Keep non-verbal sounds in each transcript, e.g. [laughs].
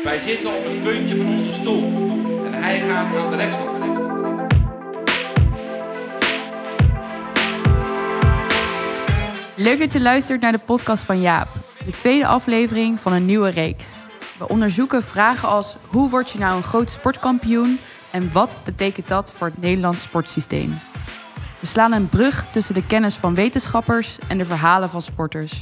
Wij zitten op het puntje van onze stoel. En hij gaat aan de rekstok. Leuk dat je luistert naar de podcast van Jaap, de tweede aflevering van een nieuwe reeks. We onderzoeken vragen als hoe word je nou een groot sportkampioen en wat betekent dat voor het Nederlands sportsysteem. We slaan een brug tussen de kennis van wetenschappers en de verhalen van sporters.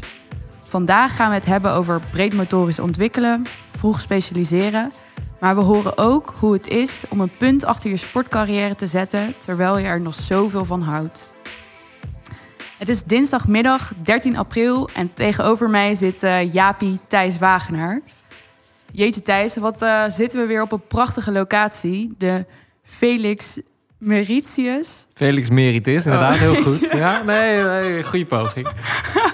Vandaag gaan we het hebben over breed motorisch ontwikkelen, vroeg specialiseren, maar we horen ook hoe het is om een punt achter je sportcarrière te zetten terwijl je er nog zoveel van houdt. Het is dinsdagmiddag 13 april en tegenover mij zit uh, Jaapie Thijs Wagenaar. Jeetje Thijs, wat uh, zitten we weer op een prachtige locatie. De Felix Meritius. Felix Meritis, inderdaad, oh. heel goed. [laughs] Ja, nee, nee goede poging.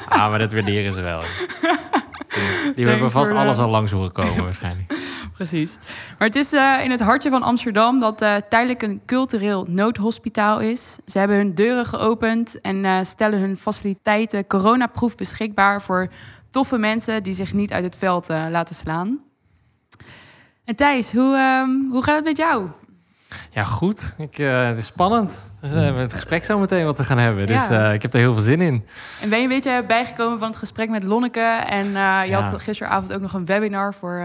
ah, maar dat waarderen ze wel. [laughs] [laughs] Die hebben vast alles al langs horen komen [laughs] waarschijnlijk. Precies. Maar het is uh, in het hartje van Amsterdam dat uh, tijdelijk een cultureel noodhospitaal is. Ze hebben hun deuren geopend en uh, stellen hun faciliteiten coronaproof beschikbaar voor toffe mensen die zich niet uit het veld laten slaan. En Thijs, hoe, ehm, hoe gaat het met jou? Ja, goed. Ik, het is spannend. We hebben het gesprek zo meteen wat we gaan hebben. Dus ja. ik heb er heel veel zin in. En ben je een beetje bijgekomen van het gesprek met Lonneke? En je had gisteravond ook nog een webinar voor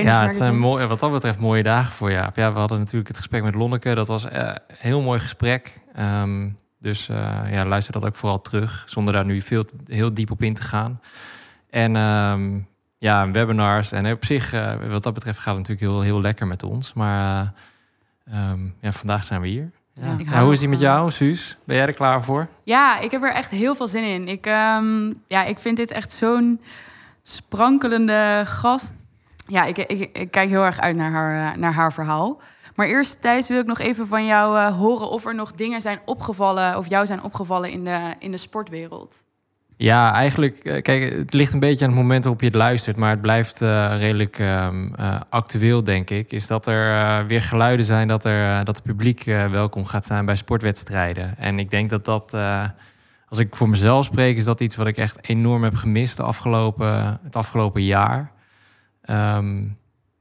ja, het zijn mooi, wat dat betreft mooie dagen voor Jaap. Ja, we hadden natuurlijk het gesprek met Lonneke. Dat was een heel mooi gesprek. Ehm, dus uh, ja, luister dat ook vooral terug. Zonder daar nu veel, heel diep op in te gaan. En um, ja, webinars. En op zich, uh, wat dat betreft, gaat het natuurlijk heel, heel lekker met ons. Maar uh, um, ja, vandaag zijn we hier. Ja. ja hoe is die met jou, Suus? Ben jij er klaar voor? Ja, ik heb er echt heel veel zin in. Ik, ja, ik vind dit echt zo'n sprankelende gast ja, ik, ik, ik, kijk heel erg uit naar haar, eh, naar haar verhaal. Maar eerst, Thijs, wil ik nog even van jou uh, horen of er nog dingen zijn opgevallen, of jou zijn opgevallen in de, in de sportwereld. Ja, eigenlijk, eh, kijk, het ligt een beetje aan het moment waarop je het luistert, maar het blijft uh, redelijk uh, actueel, denk ik. Is dat er weer geluiden zijn dat, er, dat het publiek welkom gaat zijn bij sportwedstrijden. En ik denk dat dat, als ik voor mezelf spreek, is dat iets wat ik echt enorm heb gemist de afgelopen, het afgelopen jaar. Ehm,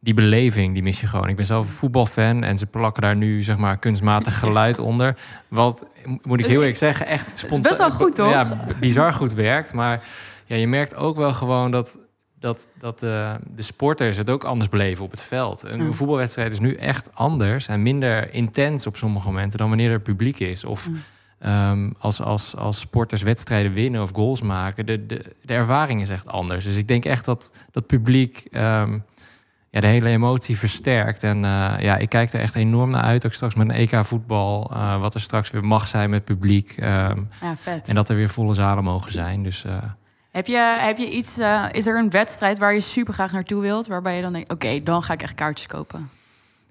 die beleving, die mis je gewoon. Ik ben zelf een voetbalfan en ze plakken daar nu zeg maar kunstmatig geluid [laughs] onder. Wat, moet ik heel eerlijk zeggen, echt spontaan... Best wel goed, toch? Ja, bizar goed werkt. Maar ja, je merkt ook wel gewoon dat, dat, dat uh, de sporters het ook anders beleven op het veld. Een voetbalwedstrijd is nu echt anders en minder intens op sommige momenten... dan wanneer er publiek is. Of... Ehm, als, als, als sporters wedstrijden winnen of goals maken, de, de, de ervaring is echt anders. Dus ik denk echt dat dat publiek um, ja, de hele emotie versterkt. En uh, ja, ik kijk er echt enorm naar uit. Ook straks met een EK voetbal, uh, wat er straks weer mag zijn met publiek. Um, ja, vet. En dat er weer volle zalen mogen zijn. Dus, uh, heb je, heb je iets, is er een wedstrijd waar je super graag naartoe wilt, waarbij je dan denkt, oké, dan ga ik echt kaartjes kopen?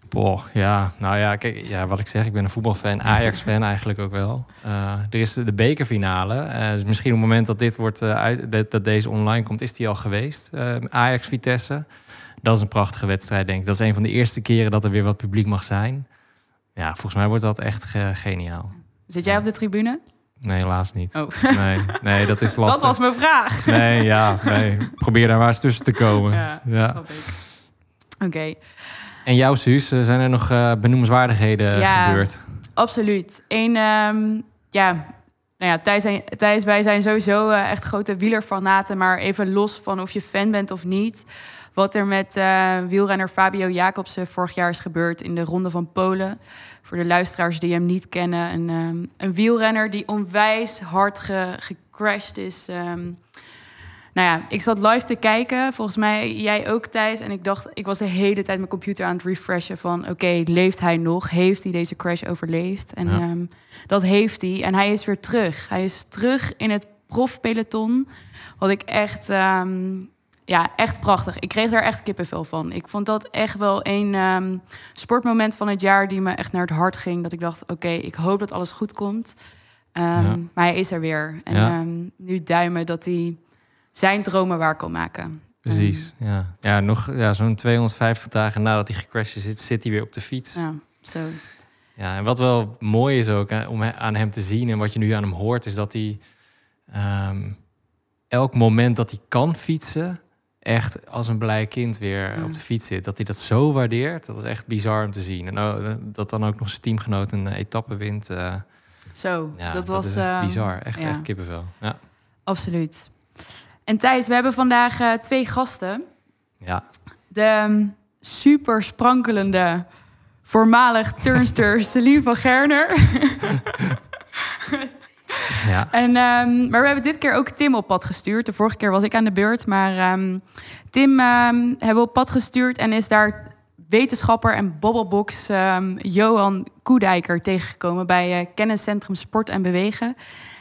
Boah, ja, nou ja, kijk, ja, wat ik zeg, ik ben een voetbalfan, [laughs] Ajax-fan eigenlijk ook wel. Uh, er is de bekerfinale. Uh, dus misschien op het moment dat dit wordt uh, uit, dat, deze online komt, is die al geweest. Ajax-Vitesse. Dat is een prachtige wedstrijd, denk ik. Dat is een van de eerste keren dat er weer wat publiek mag zijn. Ja, volgens mij wordt dat echt geniaal. Zit jij op de tribune? Nee, helaas niet. Oh. Nee, nee, dat is [laughs] lastig. Dat was mijn vraag. Nee, ja, nee. Probeer daar maar eens tussen te komen. Ja, ja. Oké. En jouw Suus, eh, zijn er nog uh, benoemenswaardigheden ja, gebeurd? Absoluut. Eén, um, ja, nou ja, Thijs, Thijs, wij zijn sowieso uh, echt grote wielerfanaten, maar even los van of je fan bent of niet. Wat er met uh, wielrenner Fabio Jacobsen vorig jaar is gebeurd in de Ronde van Polen. Voor de luisteraars die hem niet kennen. Een, um, een wielrenner die onwijs hard ge, gecrashed is. Um, nou ja, ik zat live te kijken. Volgens mij jij ook, Thijs. En ik dacht, ik was de hele tijd mijn computer aan het refreshen van... oké, leeft hij nog? Heeft hij deze crash overleefd? En ehm, dat heeft hij. En hij is weer terug. Hij is terug in het profpeloton. Wat ik echt... Ehm, ja, echt prachtig. Ik kreeg daar echt kippenvel van. Ik vond dat echt wel een ehm, sportmoment van het jaar... die me echt naar het hart ging. Dat ik dacht, oké, ik hoop dat alles goed komt. Maar hij is er weer. En nu duimen dat hij zijn dromen waar kon maken. Precies, ja. Ja, nog ja, zo'n 250 dagen nadat hij gecrashed is, zit hij weer op de fiets. Ja, zo. Ja, en wat wel mooi is ook hè, om aan hem te zien en wat je nu aan hem hoort, is dat hij elk moment dat hij kan fietsen, echt als een blij kind weer op de fiets zit. Dat hij dat zo waardeert, dat is echt bizar om te zien. En nou, dat dan ook nog zijn teamgenoot een etappe wint. eh, Zo, ja, dat was is echt ehm, bizar. Echt, ja. echt kippenvel. Ja. Absoluut. En Thijs, we hebben vandaag eh, twee gasten. ja. De ehm, super sprankelende voormalig turnster [laughs] Celine van Gerner. [laughs] ja. En, ehm, maar we hebben dit keer ook Tim op pad gestuurd. De vorige keer was ik aan de beurt. Maar ehm, Tim ehm, hebben we op pad gestuurd en is daar wetenschapper en bobbelbox ehm, Johan Koedijker tegengekomen bij eh, Kenniscentrum Sport en Bewegen.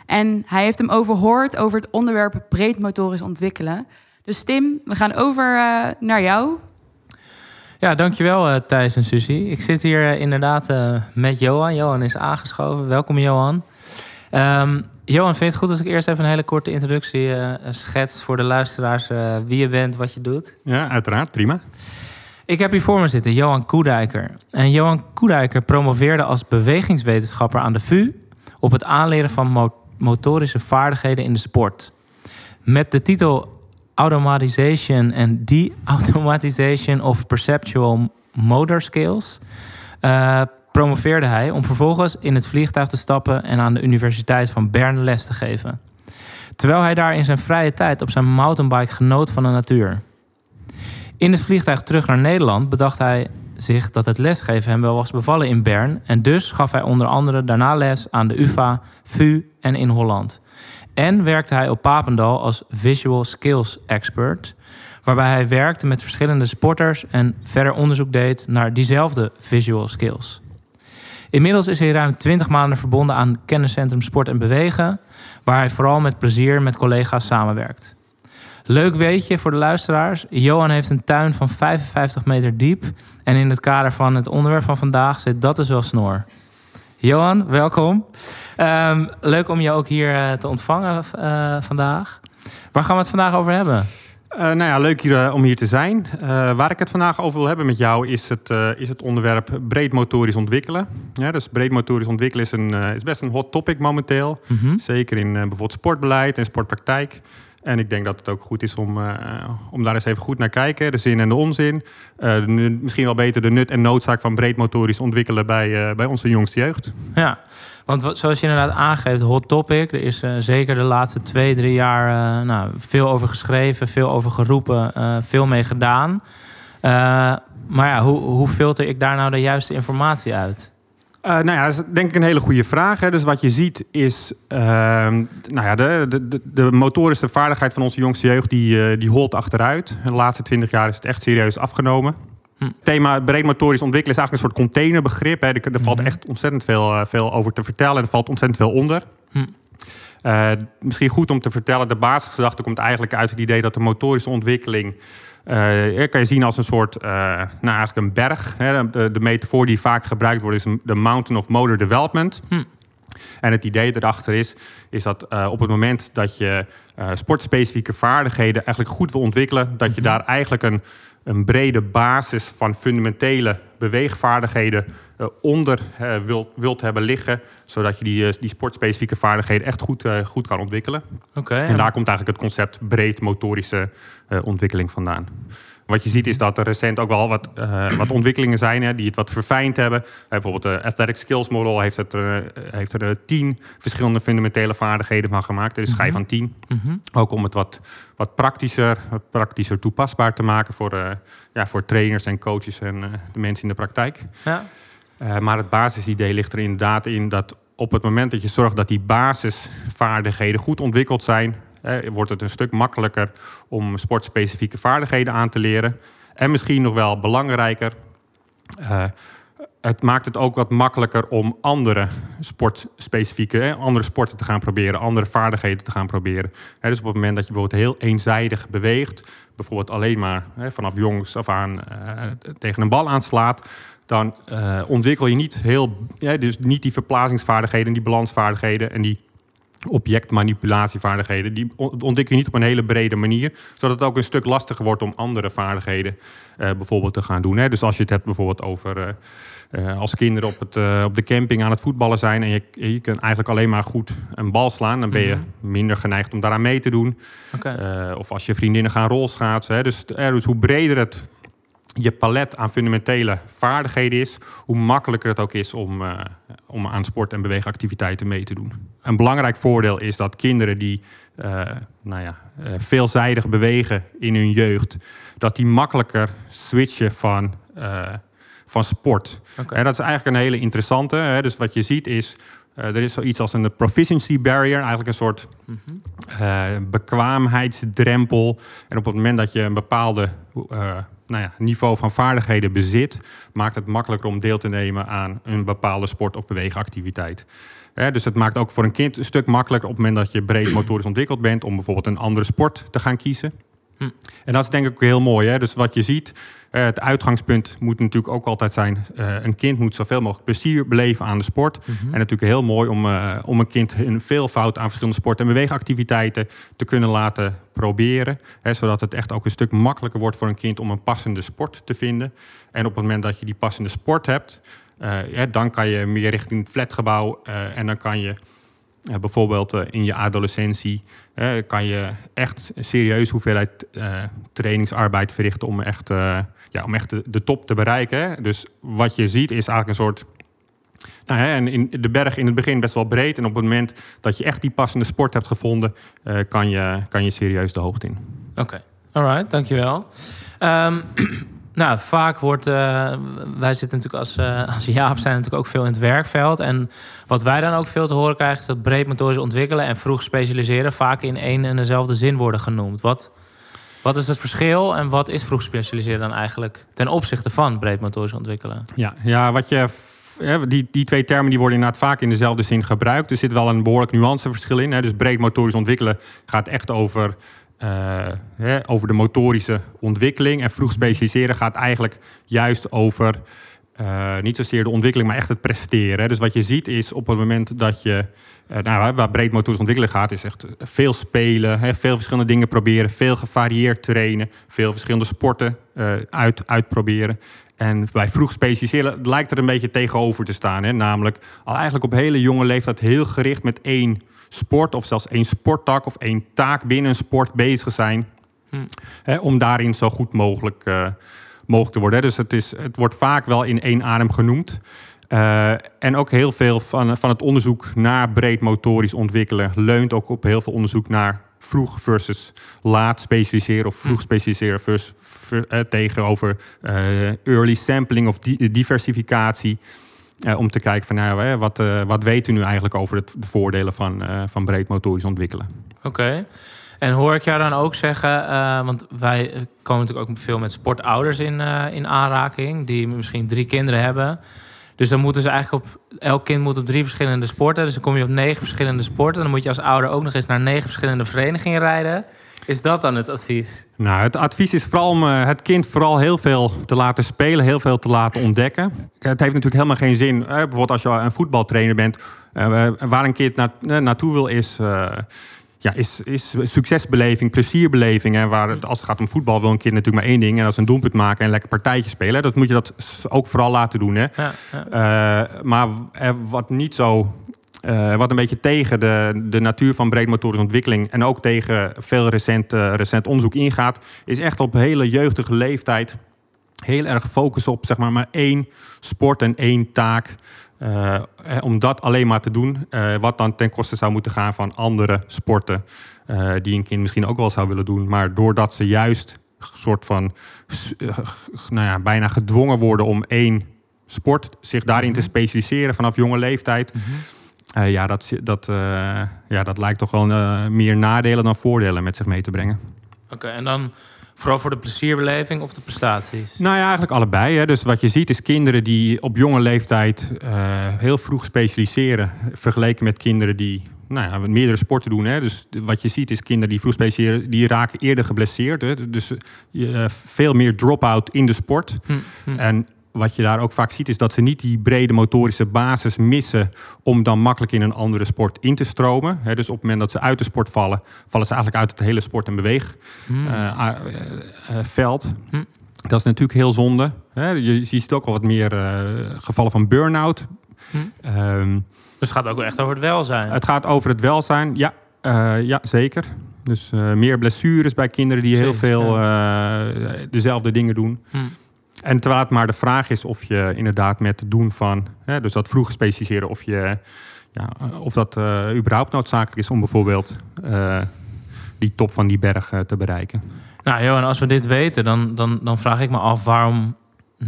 En hij heeft hem overhoord over het onderwerp breed motorisch ontwikkelen. Dus Tim, we gaan over eh, naar jou. Ja, dankjewel eh Thijs en Susie. Ik zit hier inderdaad eh, met Johan. Johan is aangeschoven. Welkom Johan. Ehm, Johan, vind je het goed als ik eerst even een hele korte introductie eh, schets voor de luisteraars eh, wie je bent, wat je doet? Ja, uiteraard. Prima. Ik heb hier voor me zitten Johan Koedijker. En Johan Koedijker promoveerde als bewegingswetenschapper aan de VU op het aanleren van mo- motorische vaardigheden in de sport. Met de titel Automatization and De-automatization of Perceptual Motor Skills eh, promoveerde hij om vervolgens in het vliegtuig te stappen en aan de Universiteit van Bern les te geven. Terwijl hij daar in zijn vrije tijd op zijn mountainbike genoot van de natuur. In het vliegtuig terug naar Nederland bedacht hij zich dat het lesgeven hem wel was bevallen in Bern. En dus gaf hij onder andere daarna les aan de UvA, VU en in Holland. En werkte hij op Papendal als visual skills expert. Waarbij hij werkte met verschillende sporters en verder onderzoek deed naar diezelfde visual skills. Inmiddels is hij ruim 20 maanden verbonden aan Kenniscentrum Sport en Bewegen, waar hij vooral met plezier met collega's samenwerkt. Leuk weetje voor de luisteraars. Johan heeft een tuin van 55 meter diep. En in het kader van het onderwerp van vandaag zit dat dus wel snor. Johan, welkom. Ehm, leuk om je ook hier eh, te ontvangen eh, vandaag. Waar gaan we het vandaag over hebben? Eh, nou ja, leuk hier, eh, om hier te zijn. Eh, waar ik het vandaag over wil hebben met jou is het, is het onderwerp breed motorisch ontwikkelen. Ja, dus breed motorisch ontwikkelen is, een, is best een hot topic momenteel. Mhm. Zeker in bijvoorbeeld sportbeleid en sportpraktijk. En ik denk dat het ook goed is om, eh, om daar eens even goed naar kijken. De zin en de onzin. Eh, misschien wel beter de nut en noodzaak van breed motorisch ontwikkelen bij, eh, bij onze jongste jeugd. Ja, want zoals je inderdaad aangeeft, hot topic. Er is zeker de laatste twee, drie jaar nou, veel over geschreven, veel over geroepen, veel mee gedaan. Maar ja, hoe, hoe filter ik daar nou de juiste informatie uit? Eh, nou ja, dat is denk ik een hele goede vraag. Hè. Dus wat je ziet is... ehm, nou ja, de, de, de, motorische vaardigheid van onze jongste jeugd... die, eh, die holt achteruit. De laatste twintig jaar is het echt serieus afgenomen. Hm. Het thema breed motorisch ontwikkelen is eigenlijk een soort containerbegrip. Hè. Er, er valt Mhm. echt ontzettend veel, eh, veel over te vertellen. En er valt ontzettend veel onder. Hm. Misschien goed om te vertellen, de basisgedachte komt eigenlijk uit het idee dat de motorische ontwikkeling eh, kan je zien als een soort, eh, nou eigenlijk een berg. Hè. De, de metafoor die vaak gebruikt wordt is de mountain of motor development. Hm. En het idee erachter is, is dat eh, op het moment dat je sportspecifieke vaardigheden eigenlijk goed wil ontwikkelen, dat je daar eigenlijk een, een brede basis van fundamentele beweegvaardigheden eh, onder eh, wilt, wilt hebben liggen, zodat je die, eh, die sportspecifieke vaardigheden echt goed, goed kan ontwikkelen. Oké. En daar komt eigenlijk het concept breed motorische ontwikkeling vandaan. Wat je ziet is dat er recent ook wel wat, eh, wat ontwikkelingen zijn hè, die het wat verfijnd hebben. Eh, bijvoorbeeld de Athletic Skills Model heeft, het, eh, heeft er eh, tien verschillende fundamentele vaardigheden van gemaakt. Er is schijf van tien. Mhm. Ook om het wat, wat praktischer, wat praktischer toepasbaar te maken voor, eh, ja, voor trainers en coaches en eh, de mensen in de praktijk. Ja. Eh, maar het basisidee ligt er inderdaad in dat op het moment dat je zorgt dat die basisvaardigheden goed ontwikkeld zijn, wordt het een stuk makkelijker om sportspecifieke vaardigheden aan te leren. En misschien nog wel belangrijker, eh, het maakt het ook wat makkelijker om andere sportspecifieke, andere sporten te gaan proberen, andere vaardigheden te gaan proberen. Hè, dus op het moment dat je bijvoorbeeld heel eenzijdig beweegt, bijvoorbeeld alleen maar hè, vanaf jongs af aan eh, tegen een bal aanslaat, dan eh, ontwikkel je niet heel, ja, dus niet die verplazingsvaardigheden, die balansvaardigheden en die objectmanipulatievaardigheden. Die ontwikkel je niet op een hele brede manier, zodat het ook een stuk lastiger wordt om andere vaardigheden eh, bijvoorbeeld te gaan doen. Hè. Dus als je het hebt bijvoorbeeld over eh, eh, als kinderen op, het, op de camping aan het voetballen zijn en je, je kunt eigenlijk alleen maar goed een bal slaan, dan ben je minder geneigd om daaraan mee te doen. Of als je vriendinnen gaan rolschaatsen. Hè. Dus, dus hoe breder het je palet aan fundamentele vaardigheden is, hoe makkelijker het ook is om, om aan sport- en beweegactiviteiten mee te doen. Een belangrijk voordeel is dat kinderen die eh, nou ja, eh, veelzijdig bewegen in hun jeugd, dat die makkelijker switchen van, eh, van sport. En dat is eigenlijk een hele interessante. Hè. Dus wat je ziet is, eh, er is zoiets als een proficiency barrier, eigenlijk een soort eh, bekwaamheidsdrempel. En op het moment dat je een bepaalde nou ja, niveau van vaardigheden bezit, maakt het makkelijker om deel te nemen aan een bepaalde sport- of beweegactiviteit. Hè, dus het maakt ook voor een kind een stuk makkelijker op het moment dat je breed motorisch ontwikkeld bent, om bijvoorbeeld een andere sport te gaan kiezen. En dat is denk ik ook heel mooi. Hè? Dus wat je ziet, eh, het uitgangspunt moet natuurlijk ook altijd zijn... eh, een kind moet zoveel mogelijk plezier beleven aan de sport. En natuurlijk heel mooi om, eh, om een kind een veelvoud aan verschillende sport- en beweegactiviteiten te kunnen laten proberen. Hè, zodat het echt ook een stuk makkelijker wordt voor een kind om een passende sport te vinden. En op het moment dat je die passende sport hebt... eh, hè, dan kan je meer richting het flatgebouw eh, en dan kan je... Eh, bijvoorbeeld eh, in je adolescentie eh, kan je echt serieus hoeveelheid eh, trainingsarbeid verrichten om echt, eh, ja, om echt de, top te bereiken. Dus wat je ziet is eigenlijk een soort. Nou, hè, en in de berg in het begin best wel breed. En op het moment dat je echt die passende sport hebt gevonden, eh, kan, je, kan je serieus de hoogte in. Oké, alright, dankjewel. Ehm [clears throat] nou, vaak wordt... eh, wij zitten natuurlijk als, eh, als Jaap zijn natuurlijk ook veel in het werkveld. En wat wij dan ook veel te horen krijgen... is dat breed motorisch ontwikkelen en vroeg specialiseren... vaak in één en dezelfde zin worden genoemd. Wat, wat is het verschil en wat is vroeg specialiseren dan eigenlijk... ten opzichte van breed motorisch ontwikkelen? Ja, ja wat je. Die, die twee termen die worden inderdaad vaak in dezelfde zin gebruikt. Er zit wel een behoorlijk nuanceverschil in. Dus breed motorisch ontwikkelen gaat echt over, eh, hè, over de motorische ontwikkeling. En vroeg specialiseren gaat eigenlijk juist over eh, niet zozeer de ontwikkeling, maar echt het presteren. Dus wat je ziet is op het moment dat je. eh, nou, waar breed motorisch ontwikkelen gaat, is echt veel spelen, veel verschillende dingen proberen, veel gevarieerd trainen, veel verschillende sporten uit, uitproberen. En bij vroeg specialiseren lijkt er een beetje tegenover te staan. Hè? Namelijk al eigenlijk op hele jonge leeftijd heel gericht met één sport of zelfs één sporttak of één taak binnen een sport bezig zijn. Hè, om daarin zo goed mogelijk, eh, mogelijk te worden. Dus het, is, het wordt vaak wel in één adem genoemd. Eh, en ook heel veel van, van het onderzoek naar breed motorisch ontwikkelen leunt ook op heel veel onderzoek naar vroeg versus laat specialiseren of vroeg specialiseren versus, ver- eh, tegenover eh, early sampling of di- diversificatie. Eh, om te kijken van nou, wat, eh, wat weet u nu eigenlijk over het, de voordelen van, eh, van breed motorisch ontwikkelen. Oké. En hoor ik jou dan ook zeggen, want wij komen natuurlijk ook veel met sportouders in, in aanraking, die misschien drie kinderen hebben. Dus dan moeten ze eigenlijk op, elk kind moet op drie verschillende sporten. Dus dan kom je op negen verschillende sporten. Dan moet je als ouder ook nog eens naar negen verschillende verenigingen rijden. Is dat dan het advies? Nou, het advies is vooral om eh, het kind vooral heel veel te laten spelen, heel veel te laten ontdekken. Het heeft natuurlijk helemaal geen zin, eh, bijvoorbeeld als je een voetbaltrainer bent, eh, waar een kind na, naartoe wil is, ja, is, is succesbeleving, plezierbeleving. En waar het, als het gaat om voetbal wil een kind natuurlijk maar één ding en dat is een doelpunt maken en lekker partijtje spelen. Dat moet je dat ook vooral laten doen. Hè. Ja, ja. Maar wat niet zo. Eh, wat een beetje tegen de, de natuur van breedmotorische ontwikkeling en ook tegen veel recent, eh, recent onderzoek ingaat, is echt op hele jeugdige leeftijd heel erg focussen op zeg maar, maar één sport en één taak. Eh, om dat alleen maar te doen, wat dan ten koste zou moeten gaan van andere sporten, die een kind misschien ook wel zou willen doen. Maar doordat ze juist een soort van nou ja, bijna gedwongen worden om één sport, zich daarin te specialiseren vanaf jonge leeftijd. Eh, ja, dat, dat, eh, ja, dat lijkt toch wel eh, meer nadelen dan voordelen met zich mee te brengen. Oké, en dan vooral voor de plezierbeleving of de prestaties? Nou ja, eigenlijk allebei. Hè. Dus wat je ziet is kinderen die op jonge leeftijd heel vroeg specialiseren. Vergeleken met kinderen die nou ja, meerdere sporten doen. Hè. Dus wat je ziet is kinderen die vroeg specialiseren, die raken eerder geblesseerd. Hè. Dus veel meer drop-out in de sport. Hm, hm. En wat je daar ook vaak ziet, is dat ze niet die brede motorische basis missen om dan makkelijk in een andere sport in te stromen. Dus op het moment dat ze uit de sport vallen, vallen ze eigenlijk uit het hele sport- en beweegveld. Hm. Dat is natuurlijk heel zonde. Je, ziet ook wel wat meer eh, gevallen van burn-out. Hm. Ehm, Dus het gaat ook echt over het welzijn. het gaat over het welzijn. Ja, eh, ja zeker. Dus eh, meer blessures bij kinderen die heel veel eh, dezelfde dingen doen. En terwijl het maar de vraag is of je inderdaad met het doen van, hè, dus dat vroeg specialiseren, of, je, ja, of dat eh, überhaupt noodzakelijk is om bijvoorbeeld eh, die top van die berg eh, te bereiken. Nou, Johan, als we dit weten, dan, dan, dan vraag ik me af waarom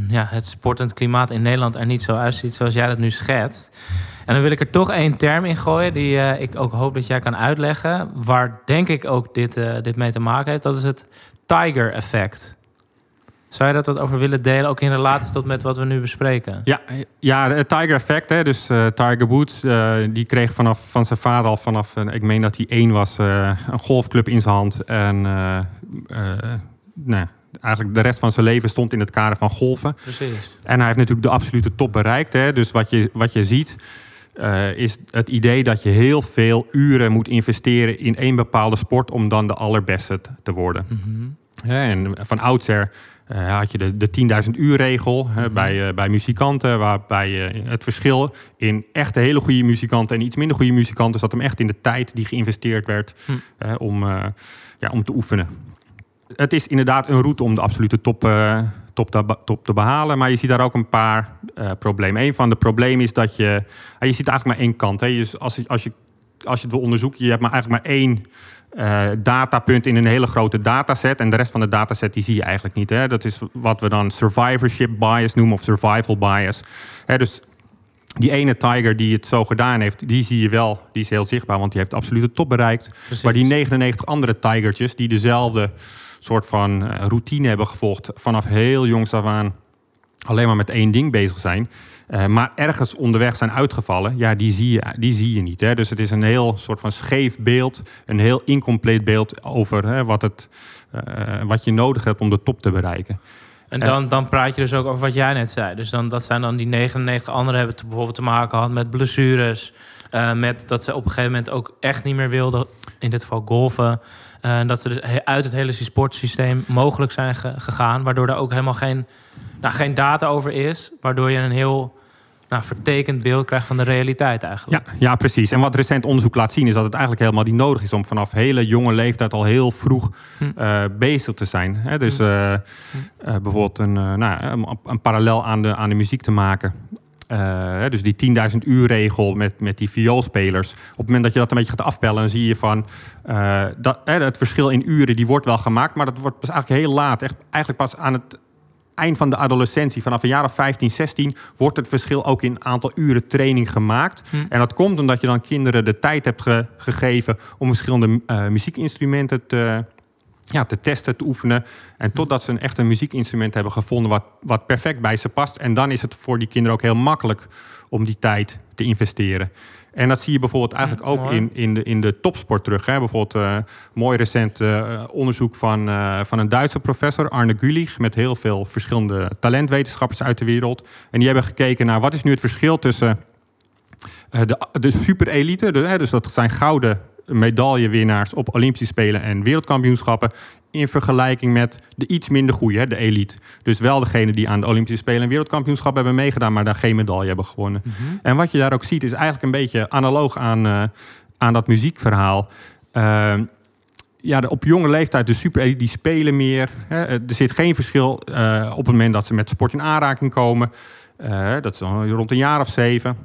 ja, het sportend klimaat in Nederland er niet zo uitziet zoals jij dat nu schetst. En dan wil ik er toch één term in gooien die eh, ik ook hoop dat jij kan uitleggen. Waar denk ik ook dit, eh, dit mee te maken heeft. Dat is het Tiger effect. Zou je dat wat over willen delen, ook in relatie tot met wat we nu bespreken? Ja, ja het Tiger Effect. Hè, dus eh, Tiger Woods, eh, die kreeg vanaf van zijn vader al vanaf, eh, ik meen dat hij één was, een golfclub in zijn hand. En nou, eigenlijk de rest van zijn leven stond in het kader van golven. Precies. En hij heeft natuurlijk de absolute top bereikt. Hè. Dus wat je, wat je ziet is het idee dat je heel veel uren moet investeren in één bepaalde sport om dan de allerbeste te worden. Hè, en van oudsher eh, had je de, de 10.000 uur regel hè, bij, eh, bij muzikanten, waarbij je het verschil in echte hele goede muzikanten en iets minder goede muzikanten zat hem echt in de tijd die geïnvesteerd werd eh, om, eh, ja, om te oefenen. Het is inderdaad een route om de absolute top, eh, top, te, top te behalen, maar je ziet daar ook een paar eh, problemen. Een van de problemen is dat je, je ziet eigenlijk maar één kant. Hè. Dus als, je, als, je, als je het wil onderzoeken, je hebt maar eigenlijk maar één eh, datapunt in een hele grote dataset. En de rest van de dataset die zie je eigenlijk niet. Hè. Dat is wat we dan survivorship bias noemen of survival bias. Hè, dus die ene Tiger die het zo gedaan heeft, die zie je wel. Die is heel zichtbaar, want die heeft de absolute top bereikt. Precies. Maar die 99 andere Tigertjes die dezelfde soort van eh, routine hebben gevolgd vanaf heel jongs af aan alleen maar met één ding bezig zijn. Eh, maar ergens onderweg zijn uitgevallen, ja, die zie je, die zie je niet. Hè? Dus het is een heel soort van scheef beeld, een heel incompleet beeld over hè, wat, het, eh, wat je nodig hebt om de top te bereiken. En dan, dan praat je dus ook over wat jij net zei. Dus dan, dat zijn dan die 99 anderen hebben te, bijvoorbeeld te maken gehad met blessures. eh, met dat ze op een gegeven moment ook echt niet meer wilden, in dit geval golfen. Eh, En dat ze dus uit het hele sportsysteem mogelijk zijn ge- gegaan. Waardoor er ook helemaal geen, nou, geen data over is. Waardoor je een heel nou, vertekend beeld krijgt van de realiteit eigenlijk. Ja, ja, precies. En wat recent onderzoek laat zien is dat het eigenlijk helemaal niet nodig is om vanaf hele jonge leeftijd al heel vroeg Hm. eh, bezig te zijn. Dus eh, eh, bijvoorbeeld een, nou, een, een parallel aan de, aan de muziek te maken. Dus die 10.000 uur regel met, met die vioolspelers. Op het moment dat je dat een beetje gaat afpellen, dan zie je van dat, het verschil in uren die wordt wel gemaakt, maar dat wordt pas eigenlijk heel laat. Echt, eigenlijk pas aan het eind van de adolescentie, vanaf een jaar of 15, 16, wordt het verschil ook in aantal uren training gemaakt. En dat komt omdat je dan kinderen de tijd hebt ge- gegeven om verschillende eh, muziekinstrumenten te, ja, te testen, te oefenen. En totdat ze een echt een muziekinstrument hebben gevonden wat, wat perfect bij ze past. En dan is het voor die kinderen ook heel makkelijk om die tijd te investeren. En dat zie je bijvoorbeeld eigenlijk ook in, in, de, in de topsport terug. Hè. Bijvoorbeeld eh mooi recent eh, onderzoek van, eh, van een Duitse professor, Arne Gülich, met heel veel verschillende talentwetenschappers uit de wereld. En die hebben gekeken naar wat is nu het verschil tussen de, de superelite, dus dat zijn gouden medaillewinnaars op Olympische Spelen en wereldkampioenschappen. In vergelijking met de iets minder goede, hè, de elite. Dus wel degene die aan de Olympische Spelen en wereldkampioenschappen hebben meegedaan, maar daar geen medaille hebben gewonnen. En wat je daar ook ziet, is eigenlijk een beetje analoog aan, eh, aan dat muziekverhaal. Eh, ja, de, op jonge leeftijd, de super die spelen meer. Hè. Er zit geen verschil eh, op het moment dat ze met sport in aanraking komen. Eh, dat is dan rond een jaar of zeven.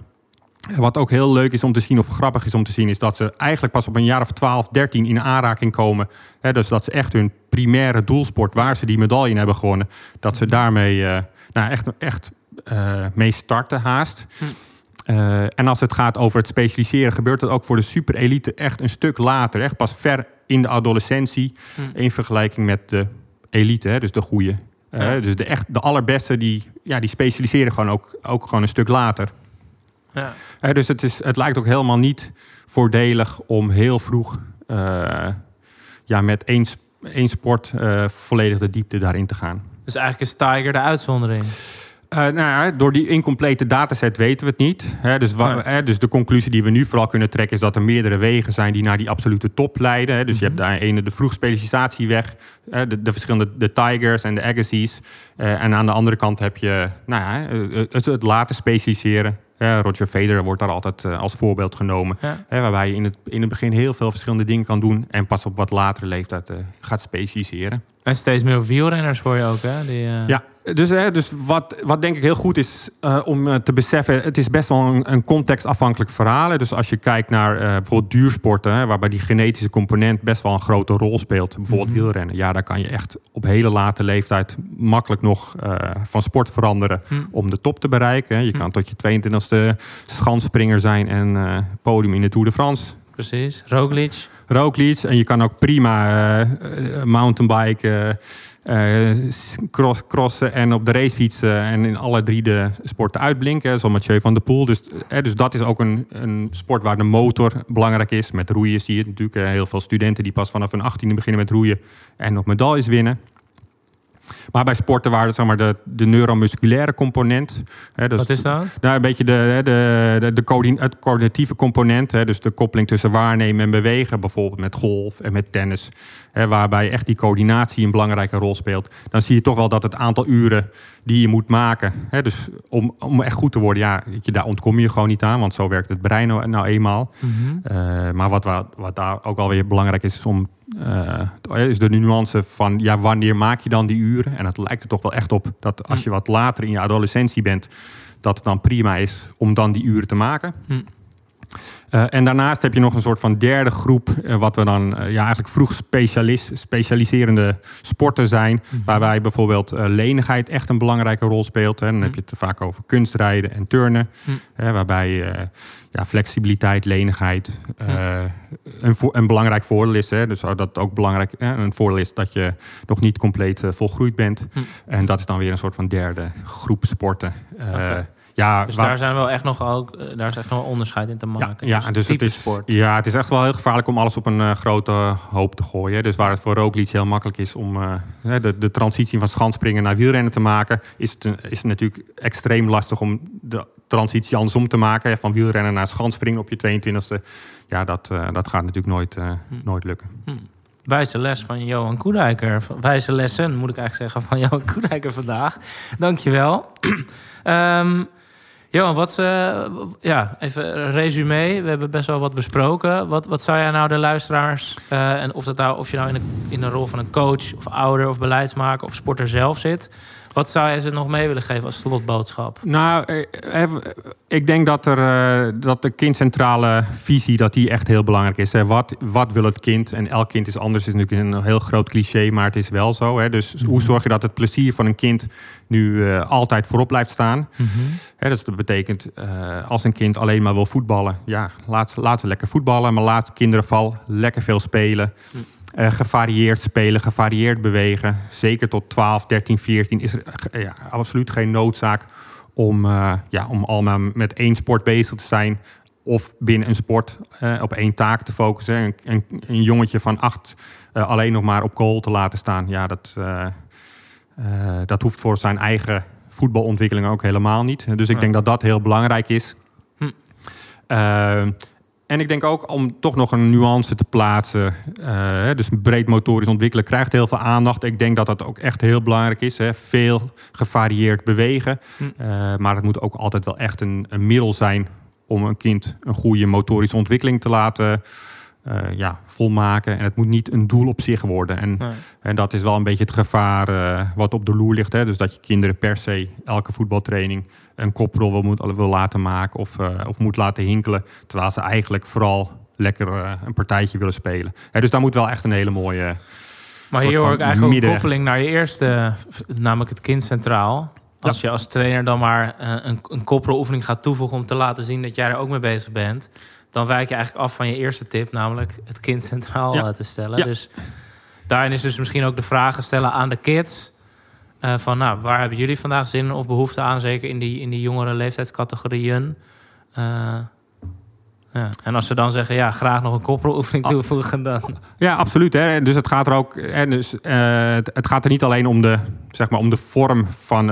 Wat ook heel leuk is om te zien, of grappig is om te zien, is dat ze eigenlijk pas op een jaar of 12, 13 in aanraking komen. Hè, dus dat ze echt hun primaire doelsport, waar ze die medaille in hebben gewonnen, dat ze daarmee eh, nou, echt, echt eh, mee starten haast. Eh, en als het gaat over het specialiseren, gebeurt dat ook voor de superelite echt een stuk later. Echt pas ver in de adolescentie. In vergelijking met de elite, hè, dus de goede. Ja. Dus de, echt, de allerbeste, die, ja, die specialiseren gewoon ook, ook gewoon een stuk later. Ja. Eh, dus het, is, het lijkt ook helemaal niet voordelig om heel vroeg eh, ja, met één, één sport eh, volledig de diepte daarin te gaan. Dus eigenlijk is Tiger de uitzondering. Uh, nou ja, door die incomplete dataset weten we het niet. Dus, wa- dus de conclusie die we nu vooral kunnen trekken... is dat er meerdere wegen zijn die naar die absolute top leiden. Dus je hebt daar ene de vroegspecialisatieweg... hè, de, de verschillende de Tigers en de Agassiz. Eh, en aan de andere kant heb je nou ja, eh, het, het laten specialiseren. Hè, Roger Federer wordt daar altijd eh, als voorbeeld genomen. Ja. Hè, waarbij je in het, in het begin heel veel verschillende dingen kan doen... en pas op wat latere leeftijd eh, gaat specialiseren. En steeds meer wielrenners hoor je ook, hè? Die, eh, Ja, dus, hè, dus wat, wat denk ik heel goed is eh, om eh, te beseffen... het is best wel een, een contextafhankelijk verhaal. hè. Dus als je kijkt naar bijvoorbeeld duursporten... Hè, waarbij die genetische component best wel een grote rol speelt. Bijvoorbeeld Mhm. wielrennen. Ja, daar kan je echt op hele late leeftijd... makkelijk nog van sport veranderen Mhm. om de top te bereiken. hè. Je kan tot je 22e schanspringer zijn... en podium in de Tour de France Precies. Roglic. Roglic. En je kan ook prima eh, eh, mountainbiken, eh, eh, cross, crossen en op de racefiets eh, en in alle drie de sporten uitblinken. Zoals Mathieu van der Poel. Dus, dus dat is ook een, een sport waar de motor belangrijk is. Met roeien zie je natuurlijk. heel veel studenten die pas vanaf hun 18e beginnen met roeien en nog medailles winnen. Maar bij sporten waar zeg maar, de, de neuromusculaire component. Hè, dus Wat is dat? nou, een beetje de, de, de, de coördin- het coördinatieve component. Hè, dus de koppeling tussen waarnemen en bewegen. Bijvoorbeeld met golf en met tennis. Hè, waarbij echt die coördinatie een belangrijke rol speelt. Dan zie je toch wel dat het aantal uren die je moet maken. Hè, dus om, om echt goed te worden, ja, je, daar ontkom je gewoon niet aan. Want zo werkt het brein nou, nou eenmaal. Mhm. Eh, maar wat, wa- wat daar ook wel weer belangrijk is, is om eh, is de nuance van ja, wanneer maak je dan die uren? En het lijkt er toch wel echt op dat als je wat later in je adolescentie bent, dat het dan prima is om dan die uren te maken. Hm. Eh, en daarnaast heb je nog een soort van derde groep, eh, wat we dan eh, ja, eigenlijk vroeg specialis, specialiserende sporten zijn. Waarbij bijvoorbeeld lenigheid echt een belangrijke rol speelt. Hè. Dan heb je het vaak over kunstrijden en turnen. Hm. Hè, waarbij ja, flexibiliteit, lenigheid eh, een, een belangrijk voordeel is. Hè. Dus dat ook belangrijk hè, een voordeel is dat je nog niet compleet volgroeid bent. En dat is dan weer een soort van derde groep sporten. Ja, Dus waar- daar zijn wel echt nog ook, eh, daar is echt nog wel onderscheid in te maken. ja, ja, dus het is, sport. ja, het is echt wel heel gevaarlijk om alles op een eh, grote hoop te gooien. Dus waar het voor Roglic heel makkelijk is om eh, de, de transitie van schanspringen naar wielrennen te maken, is het, een- is het natuurlijk extreem lastig om de transitie andersom te maken. Van wielrennen naar schanspringen op je 22e. Ja, dat, dat gaat natuurlijk nooit, Hm. nooit lukken. Wijze les van Johan Koedijker. Wijze lessen, moet ik eigenlijk zeggen, van [laughs] Johan Koedijker vandaag. Dankjewel. [clears throat] Ehm Johan, wat, eh, ja, even een resume. We hebben best wel wat besproken. Wat, wat zou jij nou de luisteraars, eh, en of, dat nou, of je nou in de, in de rol van een coach of ouder of beleidsmaker of sporter zelf zit, wat zou jij ze nog mee willen geven als slotboodschap? Nou, eh, eh, ik denk dat, er, eh, dat de kindcentrale visie dat die echt heel belangrijk is. Wat, wat wil het kind? En elk kind is anders. is natuurlijk een heel groot cliché, maar het is wel zo. Dus hoe zorg je dat het plezier van een kind nu altijd voorop blijft staan? Hè, dus dat betekent, als een kind alleen maar wil voetballen... ja, laat, ze- laat ze lekker voetballen, maar laat kinderen vooral lekker veel spelen... Eh, gevarieerd spelen, gevarieerd bewegen. Zeker tot 12, 13, 14 is er eh, ja, absoluut geen noodzaak om, eh, ja, om allemaal met één sport bezig te zijn. Of binnen een sport op één taak te focussen. Een, een, een jongetje van acht alleen nog maar op goal te laten staan. Ja, dat, dat hoeft voor zijn eigen voetbalontwikkeling ook helemaal niet. Dus ik denk dat dat heel belangrijk is. Hm. En ik denk ook om toch nog een nuance te plaatsen. eh, dus breed motorisch ontwikkelen krijgt heel veel aandacht. Ik denk dat dat ook echt heel belangrijk is. Hè. Veel gevarieerd bewegen. Hm. Eh, maar het moet ook altijd wel echt een, een middel zijn om een kind een goede motorische ontwikkeling te laten eh, ja, volmaken. En het moet niet een doel op zich worden. En, Nee. en dat is wel een beetje het gevaar eh, wat op de loer ligt. Hè. Dus dat je kinderen per se elke voetbaltraining een koprol wil, moet, wil laten maken of, eh, of moet laten hinkelen. Terwijl ze eigenlijk vooral lekker een partijtje willen spelen. Hè, dus daar moet wel echt een hele mooie. Maar hier hoor ik eigenlijk ook een koppeling naar je eerste, namelijk het kind centraal. Als je als trainer dan maar een, een koppeloefening gaat toevoegen om te laten zien dat jij er ook mee bezig bent, dan wijk je eigenlijk af van je eerste tip, namelijk het kind centraal Ja. te stellen. Ja. Dus daarin is dus misschien ook de vragen stellen aan de kids. eh, van nou, waar hebben jullie vandaag zin of behoefte aan, zeker in die, in die jongere leeftijdscategorieën? Eh, Ja. En als ze dan zeggen, ja, graag nog een koppeloefening Oh. toevoegen, dan... Ja, absoluut. Hè. Dus het gaat er ook. Hè, dus, eh, het, gaat er niet alleen om de, zeg maar, om de vorm van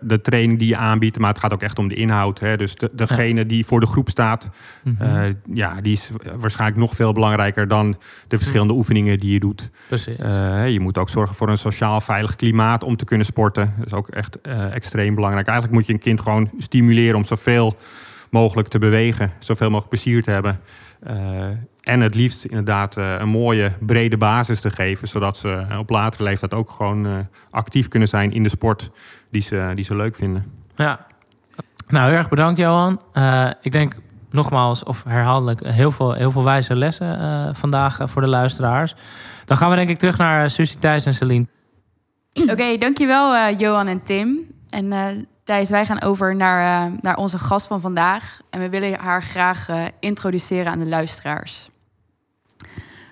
de training die je aanbiedt, maar het gaat ook echt om de inhoud. Hè. Dus de, degene die voor de groep staat, eh, ja, die is waarschijnlijk nog veel belangrijker dan de verschillende oefeningen die je doet. Precies. Eh, je moet ook zorgen voor een sociaal veilig klimaat om te kunnen sporten. Dat is ook echt extreem belangrijk. Eigenlijk moet je een kind gewoon stimuleren om zoveel mogelijk te bewegen, zoveel mogelijk plezier te hebben. Eh, en het liefst inderdaad eh, een mooie brede basis te geven, zodat ze eh, op latere leeftijd ook gewoon eh, actief kunnen zijn in de sport die ze, die ze leuk vinden. Ja. Nou, heel erg bedankt, Johan. Eh, ik denk nogmaals, of herhaaldelijk, heel veel, heel veel wijze lessen eh, vandaag voor de luisteraars. Dan gaan we denk ik terug naar uh, Susie, Thijs en Celine. Oké, dankjewel uh, Johan en Tim. En uh, Thijs, wij gaan over naar, uh, naar onze gast van vandaag. En we willen haar graag uh, introduceren aan de luisteraars.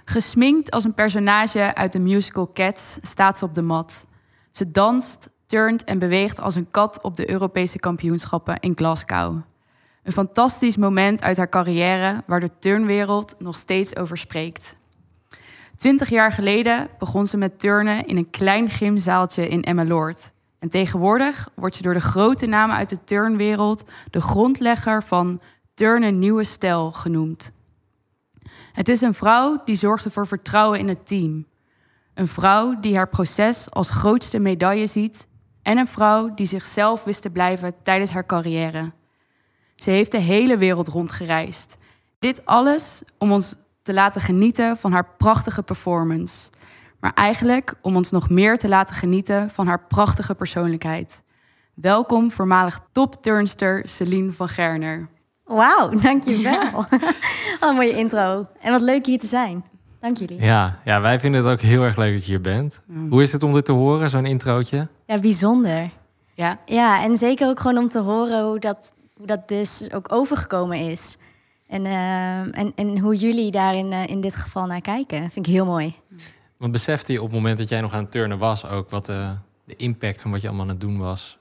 Gesminkt als een personage uit de musical Cats staat ze op de mat. Ze danst, turnt en beweegt als een kat op de Europese kampioenschappen in Glasgow. Een fantastisch moment uit haar carrière waar de turnwereld nog steeds over spreekt. Twintig jaar geleden begon ze met turnen in een klein gymzaaltje in Emmeloord. En tegenwoordig wordt ze door de grote namen uit de turnwereld de grondlegger van turnen nieuwe stijl genoemd. Het is een vrouw die zorgde voor vertrouwen in het team. Een vrouw die haar proces als grootste medaille ziet. En een vrouw die zichzelf wist te blijven tijdens haar carrière. Ze heeft de hele wereld rondgereisd. Dit alles om ons te laten genieten van haar prachtige performance. Maar eigenlijk om ons nog meer te laten genieten van haar prachtige persoonlijkheid. Welkom voormalig topturnster Celine van Gerner. Wauw, dankjewel. [laughs] Wat een mooie intro. En wat leuk hier te zijn. Dank jullie. Ja, ja, wij vinden het ook heel erg leuk dat je hier bent. Mm. Hoe is het om dit te horen, zo'n introotje? Ja, bijzonder. Ja? Ja, en zeker ook gewoon om te horen hoe dat, hoe dat dus ook overgekomen is. En, uh, en, en hoe jullie daar in, uh, in dit geval naar kijken. Vind ik heel mooi. Want besefte je op het moment dat jij nog aan het turnen was... ook wat uh, de impact van wat je allemaal aan het doen was...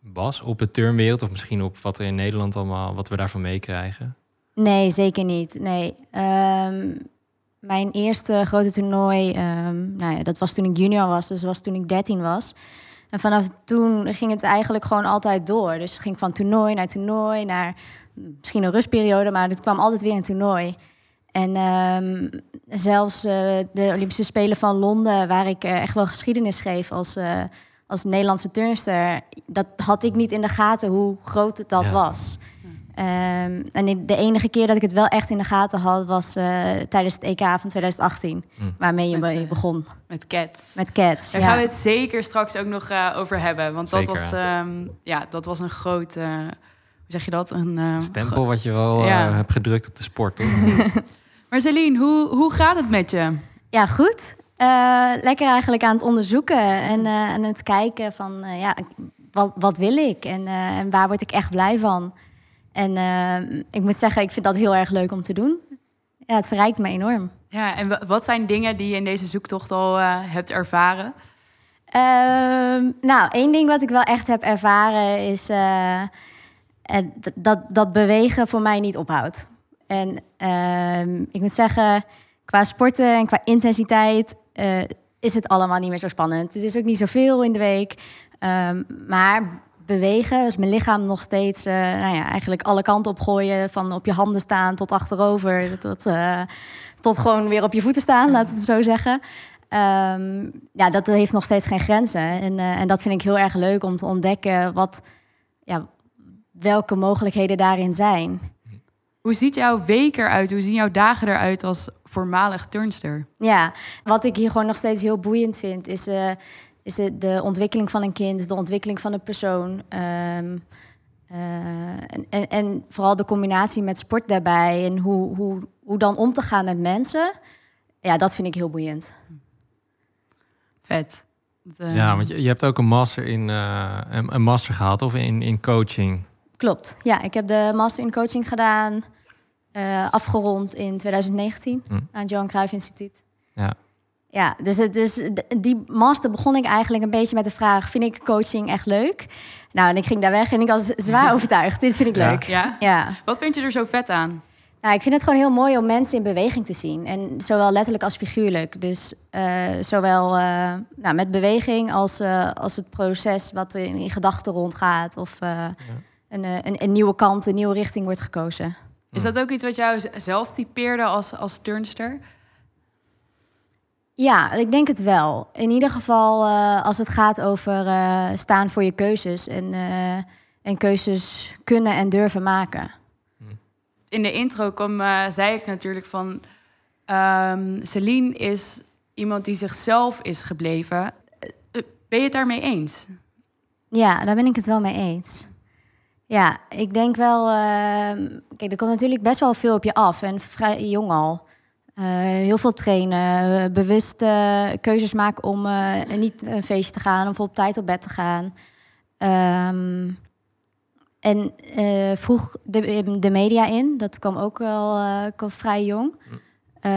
was op de turnwereld? Of misschien op wat er in Nederland allemaal... wat we daarvan meekrijgen? Nee, zeker niet. Nee. Um, mijn eerste grote toernooi... Um, nou ja, dat was toen ik junior was. Dus was toen ik 13 was. En vanaf toen ging het eigenlijk gewoon altijd door. Dus het ging van toernooi naar toernooi... naar misschien een rustperiode... maar het kwam altijd weer een toernooi... En um, zelfs uh, de Olympische Spelen van Londen, waar ik uh, echt wel geschiedenis schreef als, uh, als Nederlandse turnster, dat had ik niet in de gaten hoe groot het dat ja. was. Um, en de enige keer dat ik het wel echt in de gaten had, was tijdens het EK van 2018, mm. waarmee je met, begon. Met Cats. Met Cats. Daar ja. gaan we het zeker straks ook nog over hebben, want zeker, dat was, um, ja, dat was een groot. hoe zeg je dat? Een stempel wat je wel ja. hebt gedrukt op de sport, toch? [laughs] [laughs] Maar Celine, hoe, hoe gaat het met je? Ja, goed. Uh, lekker eigenlijk aan het onderzoeken en uh, aan het kijken van uh, ja, wat, wat wil ik en, en, waar word ik echt blij van. En ik moet zeggen, ik vind dat heel erg leuk om te doen. Ja, het verrijkt me enorm. Ja, en wat zijn dingen die je in deze zoektocht al hebt ervaren? Ehm, nou, één ding wat ik wel echt heb ervaren is dat, dat bewegen voor mij niet ophoudt. En uh, ik moet zeggen, qua sporten en qua intensiteit uh, is het allemaal niet meer zo spannend. Het is ook niet zoveel in de week. Um, maar bewegen, dus mijn lichaam nog steeds uh, nou ja, eigenlijk alle kanten op gooien. Van op je handen staan tot achterover. Tot, uh, tot gewoon weer op je voeten staan, laat het zo zeggen. Um, ja, dat heeft nog steeds geen grenzen. En, en dat vind ik heel erg leuk om te ontdekken wat, ja, welke mogelijkheden daarin zijn. Hoe ziet jouw week eruit? Hoe zien jouw dagen eruit als voormalig turnster? Ja, wat ik hier gewoon nog steeds heel boeiend vind, is, uh, is de, de, ontwikkeling van een kind, de ontwikkeling van een persoon. Um, uh, en, en, en, vooral de combinatie met sport daarbij en hoe, hoe, hoe dan om te gaan met mensen. Ja, dat vind ik heel boeiend. Vet. Dat, uh... Ja, want je, je, hebt ook een master, in, een, een master gehaald of in, in coaching. Klopt. Ja, ik heb de master in coaching gedaan, uh, afgerond in 2019 hm. aan het Johan Cruijff Instituut. Ja. Ja, dus, het, dus die master begon ik eigenlijk een beetje met de vraag: vind ik coaching echt leuk? Nou, en ik ging daar weg en ik was zwaar overtuigd. Dit vind ik ja. leuk. Ja? ja. Wat vind je er zo vet aan? Nou, ik vind het gewoon heel mooi om mensen in beweging te zien. En zowel letterlijk als figuurlijk. Dus eh, zowel eh, nou, met beweging als, eh, als het proces wat in, in gedachten rondgaat. Of eh, een, eh, een, een nieuwe kant, een nieuwe richting wordt gekozen. Is dat ook iets wat jou zelf typeerde als, als turnster? Ja, ik denk het wel. In ieder geval eh, als het gaat over eh, staan voor je keuzes. En, eh, en keuzes kunnen en durven maken. In de intro kwam, zei ik natuurlijk van... ehm Celine is iemand die zichzelf is gebleven. Ben je het daarmee eens? Ja, daar ben ik het wel mee eens. Ja, ik denk wel. ehm, kijk, er komt natuurlijk best wel veel op je af. En vrij jong al. Eh, heel veel trainen, eh, bewust eh, keuzes maken om eh, niet een feestje te gaan of op tijd op bed te gaan. Ehm, en eh, vroeg de, de media in, dat kwam ook wel eh, kwam vrij jong. Eh,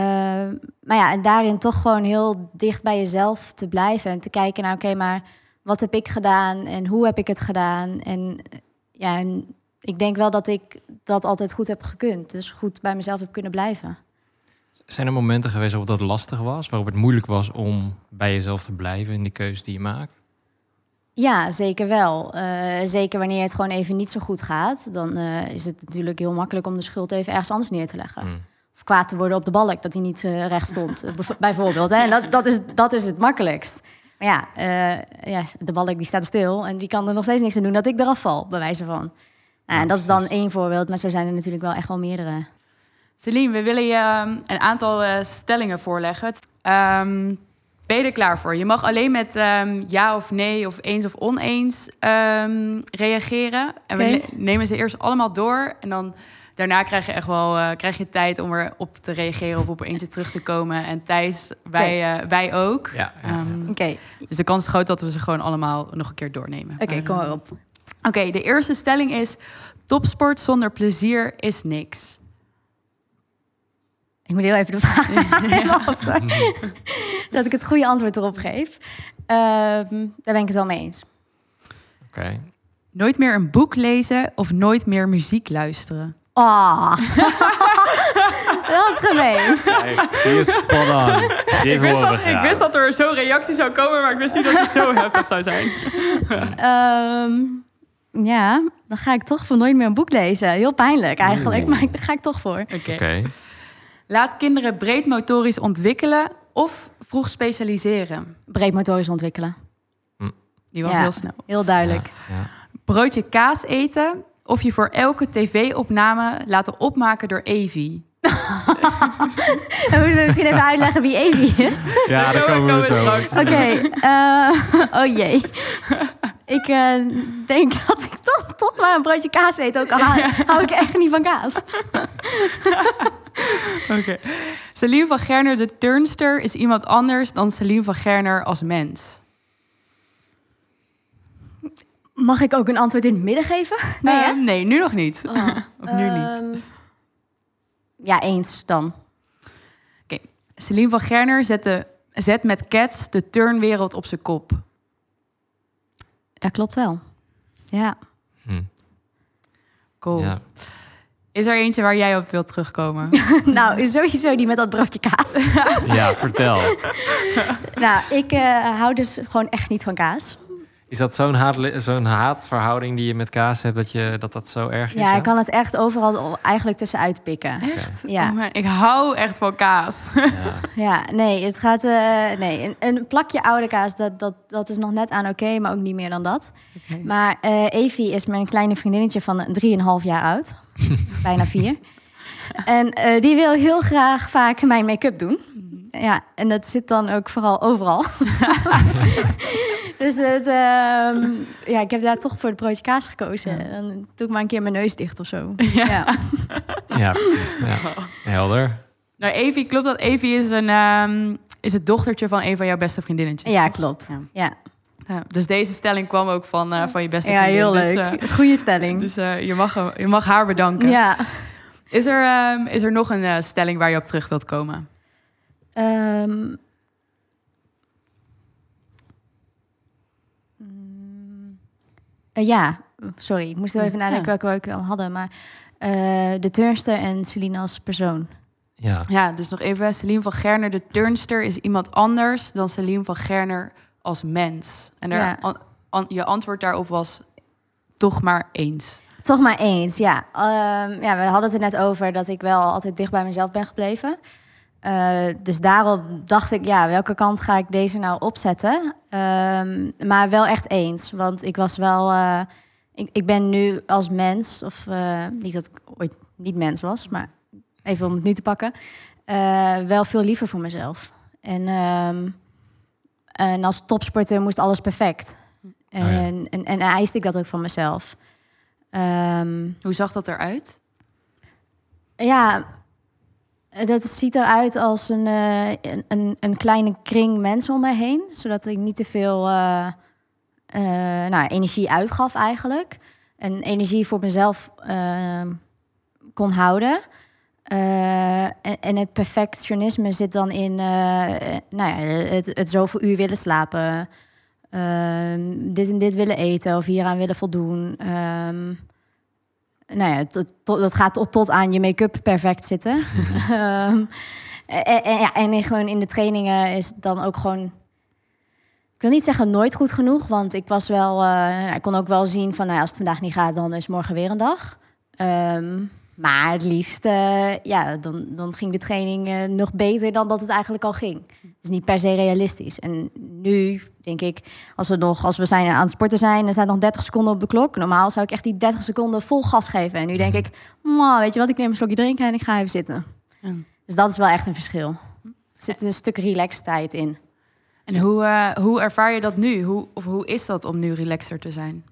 maar ja, en daarin toch gewoon heel dicht bij jezelf te blijven en te kijken naar, oké, maar wat heb ik gedaan en hoe heb ik het gedaan? En eh, ja, en ik denk wel dat ik dat altijd goed heb gekund. Dus goed bij mezelf heb kunnen blijven. Zijn er momenten geweest waarop dat lastig was? Waarop het moeilijk was om bij jezelf te blijven in die keuze die je maakt? Ja, zeker wel. Eh, zeker wanneer het gewoon even niet zo goed gaat, dan eh, is het natuurlijk heel makkelijk om de schuld even ergens anders neer te leggen. Mm. Of kwaad te worden op de balk dat hij niet eh, recht stond, bijv- bijvoorbeeld. Hè? En dat, dat, is, dat is het makkelijkst. Maar ja, eh, ja, de balk die staat stil en die kan er nog steeds niks aan doen dat ik eraf val, bij wijze van. Nou, en dat is dan één voorbeeld, maar zo zijn er natuurlijk wel echt wel meerdere. Celine, we willen je ehm, een aantal eh, stellingen voorleggen. Ehm, ben je er klaar voor? Je mag alleen met ehm, ja of nee of eens of oneens ehm, reageren. En we nemen ze eerst allemaal door. En dan daarna krijg je echt wel eh, krijg je tijd om erop te reageren of op eentje terug te komen. En Thijs, wij, eh, wij ook. Ja, ja, Ehm, Oké, dus de kans is groot dat we ze gewoon allemaal nog een keer doornemen. oké, kom maar op. Oké, de eerste stelling is: topsport zonder plezier is niks. Ik moet heel even de vraag [laughs] helemaal. [laughs] Dat ik het goede antwoord erop geef. Ehm, daar ben ik het wel mee eens. Oké. Nooit meer een boek lezen of nooit meer muziek luisteren. Oh. [laughs] dat is gemeen. Die is spot on. Dit horen we graag. dat er zo'n reactie zou komen, maar ik wist niet dat het zo heftig zou zijn. [laughs] Ehm, ja, dan ga ik toch voor nooit meer een boek lezen. Heel pijnlijk eigenlijk, maar daar ga ik toch voor. Oké. Laat kinderen breed motorisch ontwikkelen of vroeg specialiseren. Breed motorisch ontwikkelen. Die was Ja. heel snel. Heel duidelijk. Ja. Broodje kaas eten of je voor elke tv-opname laten opmaken door Evie. [laughs] Dan moeten we misschien even uitleggen wie Evie is. Ja, daar [laughs] komen we zo. Oké, eh, oh jee. Ik eh, denk [laughs] dat ik toch, toch maar een broodje kaas eet. Ook al hou, hou ik echt niet van kaas. Oké. Celine van Gerner, de turnster, is iemand anders dan Celine van Gerner als mens. Mag ik ook een antwoord in het midden geven? [laughs] Nee, hè? Nee nu nog niet. [laughs] of nu niet. Ehm, ja, eens dan. Oké. Celine van Gerner zet, de, zet met Cats de turnwereld op zijn kop. Dat klopt wel. Ja. Cool. Ja. Is er eentje waar jij op wilt terugkomen? [laughs] nou, sowieso die met dat broodje kaas. ja, vertel. nou, ik eh, hou dus gewoon echt niet van kaas. Is dat zo'n haat, zo'n haatverhouding die je met kaas hebt, dat je, dat, dat zo erg is? Ja, hè? ik kan het echt overal eigenlijk tussenuit pikken. Echt? Ja. Oh man, ik hou echt van kaas. Ja. [laughs] Ja, nee, het gaat. eh, nee, een, een plakje oude kaas, dat, dat, dat is nog net aan oké, maar ook niet meer dan dat. Maar eh Evie is mijn kleine vriendinnetje van 3,5 jaar oud. [laughs] Bijna vier. En eh, die wil heel graag vaak mijn make-up doen. Ja, en dat zit dan ook vooral overal. [laughs] [laughs] dus het, ehm, ja, ik heb daar toch voor het broodje kaas gekozen. Dan doe ik maar een keer mijn neus dicht of zo. [laughs] Ja. ja, precies. Ja. Helder. Nou, Evie, klopt dat Evie is, een, ehm, is het dochtertje van een van jouw beste vriendinnetjes? ja, toch? klopt. Ja. Ja, Ja, dus deze stelling kwam ook van, eh, van je beste ja vriendin. heel Dus, leuk. eh, Goeie stelling. dus eh, je, mag, je mag haar bedanken. ja. Is, er, ehm, is er nog een stelling waar je op terug wilt komen? Eh, ja, sorry, ik moest wel even nadenken welke we ook al hadden. Maar Eh, de turnster en Celine als persoon. Ja. Ja, dus nog even. Celine van Gerner, de turnster, is iemand anders dan Celine van Gerner als mens. En daar, Ja. an- an- je antwoord daarop was toch maar eens. Toch maar eens, ja. Ehm, ja. We hadden het er net over dat ik wel altijd dicht bij mezelf ben gebleven. Eh, dus daarop dacht ik, ja, welke kant ga ik deze nou opzetten? Ehm, maar wel echt eens, want ik was wel... eh, ik, ik ben nu als mens, of eh, niet dat ik ooit niet mens was, maar even om het nu te pakken, eh, wel veel liever voor mezelf. En, ehm, en als topsporter moest alles perfect. En, ja. en, en eiste ik dat ook van mezelf. Ehm, Hoe zag dat eruit? ja, dat ziet eruit als een, eh, een, een, een kleine kring mensen om mij heen. Zodat ik niet te veel eh, eh, nou, energie uitgaf eigenlijk. En energie voor mezelf eh, kon houden. Eh, en, en het perfectionisme zit dan in eh, nou ja, het, het zoveel uur willen slapen. ehm, dit en dit willen eten of hieraan willen voldoen. Ehm, nou ja, tot, tot, dat gaat tot, tot aan je make-up perfect zitten. [laughs] Ehm, en, en, ja, en in- gewoon in de trainingen is dan ook gewoon... Ik wil niet zeggen nooit goed genoeg, want ik was wel... eh, nou, ik kon ook wel zien van, nou, als het vandaag niet gaat, dan is morgen weer een dag. Ehm, maar het liefst, eh, ja, dan, dan ging de training eh, nog beter dan dat het eigenlijk al ging. Het is niet per se realistisch. En nu denk ik, als we nog, als we zijn aan het sporten zijn, er zijn nog 30 seconden op de klok. Normaal zou ik echt die 30 seconden vol gas geven. En nu denk ik, "Mwah, weet je wat, ik neem een slokje drinken en ik ga even zitten. Ja. Dus dat is wel echt een verschil. Er zit een stuk relaxed tijd in. En hoe, eh, hoe ervaar je dat nu? Hoe, of hoe is dat om nu relaxer te zijn?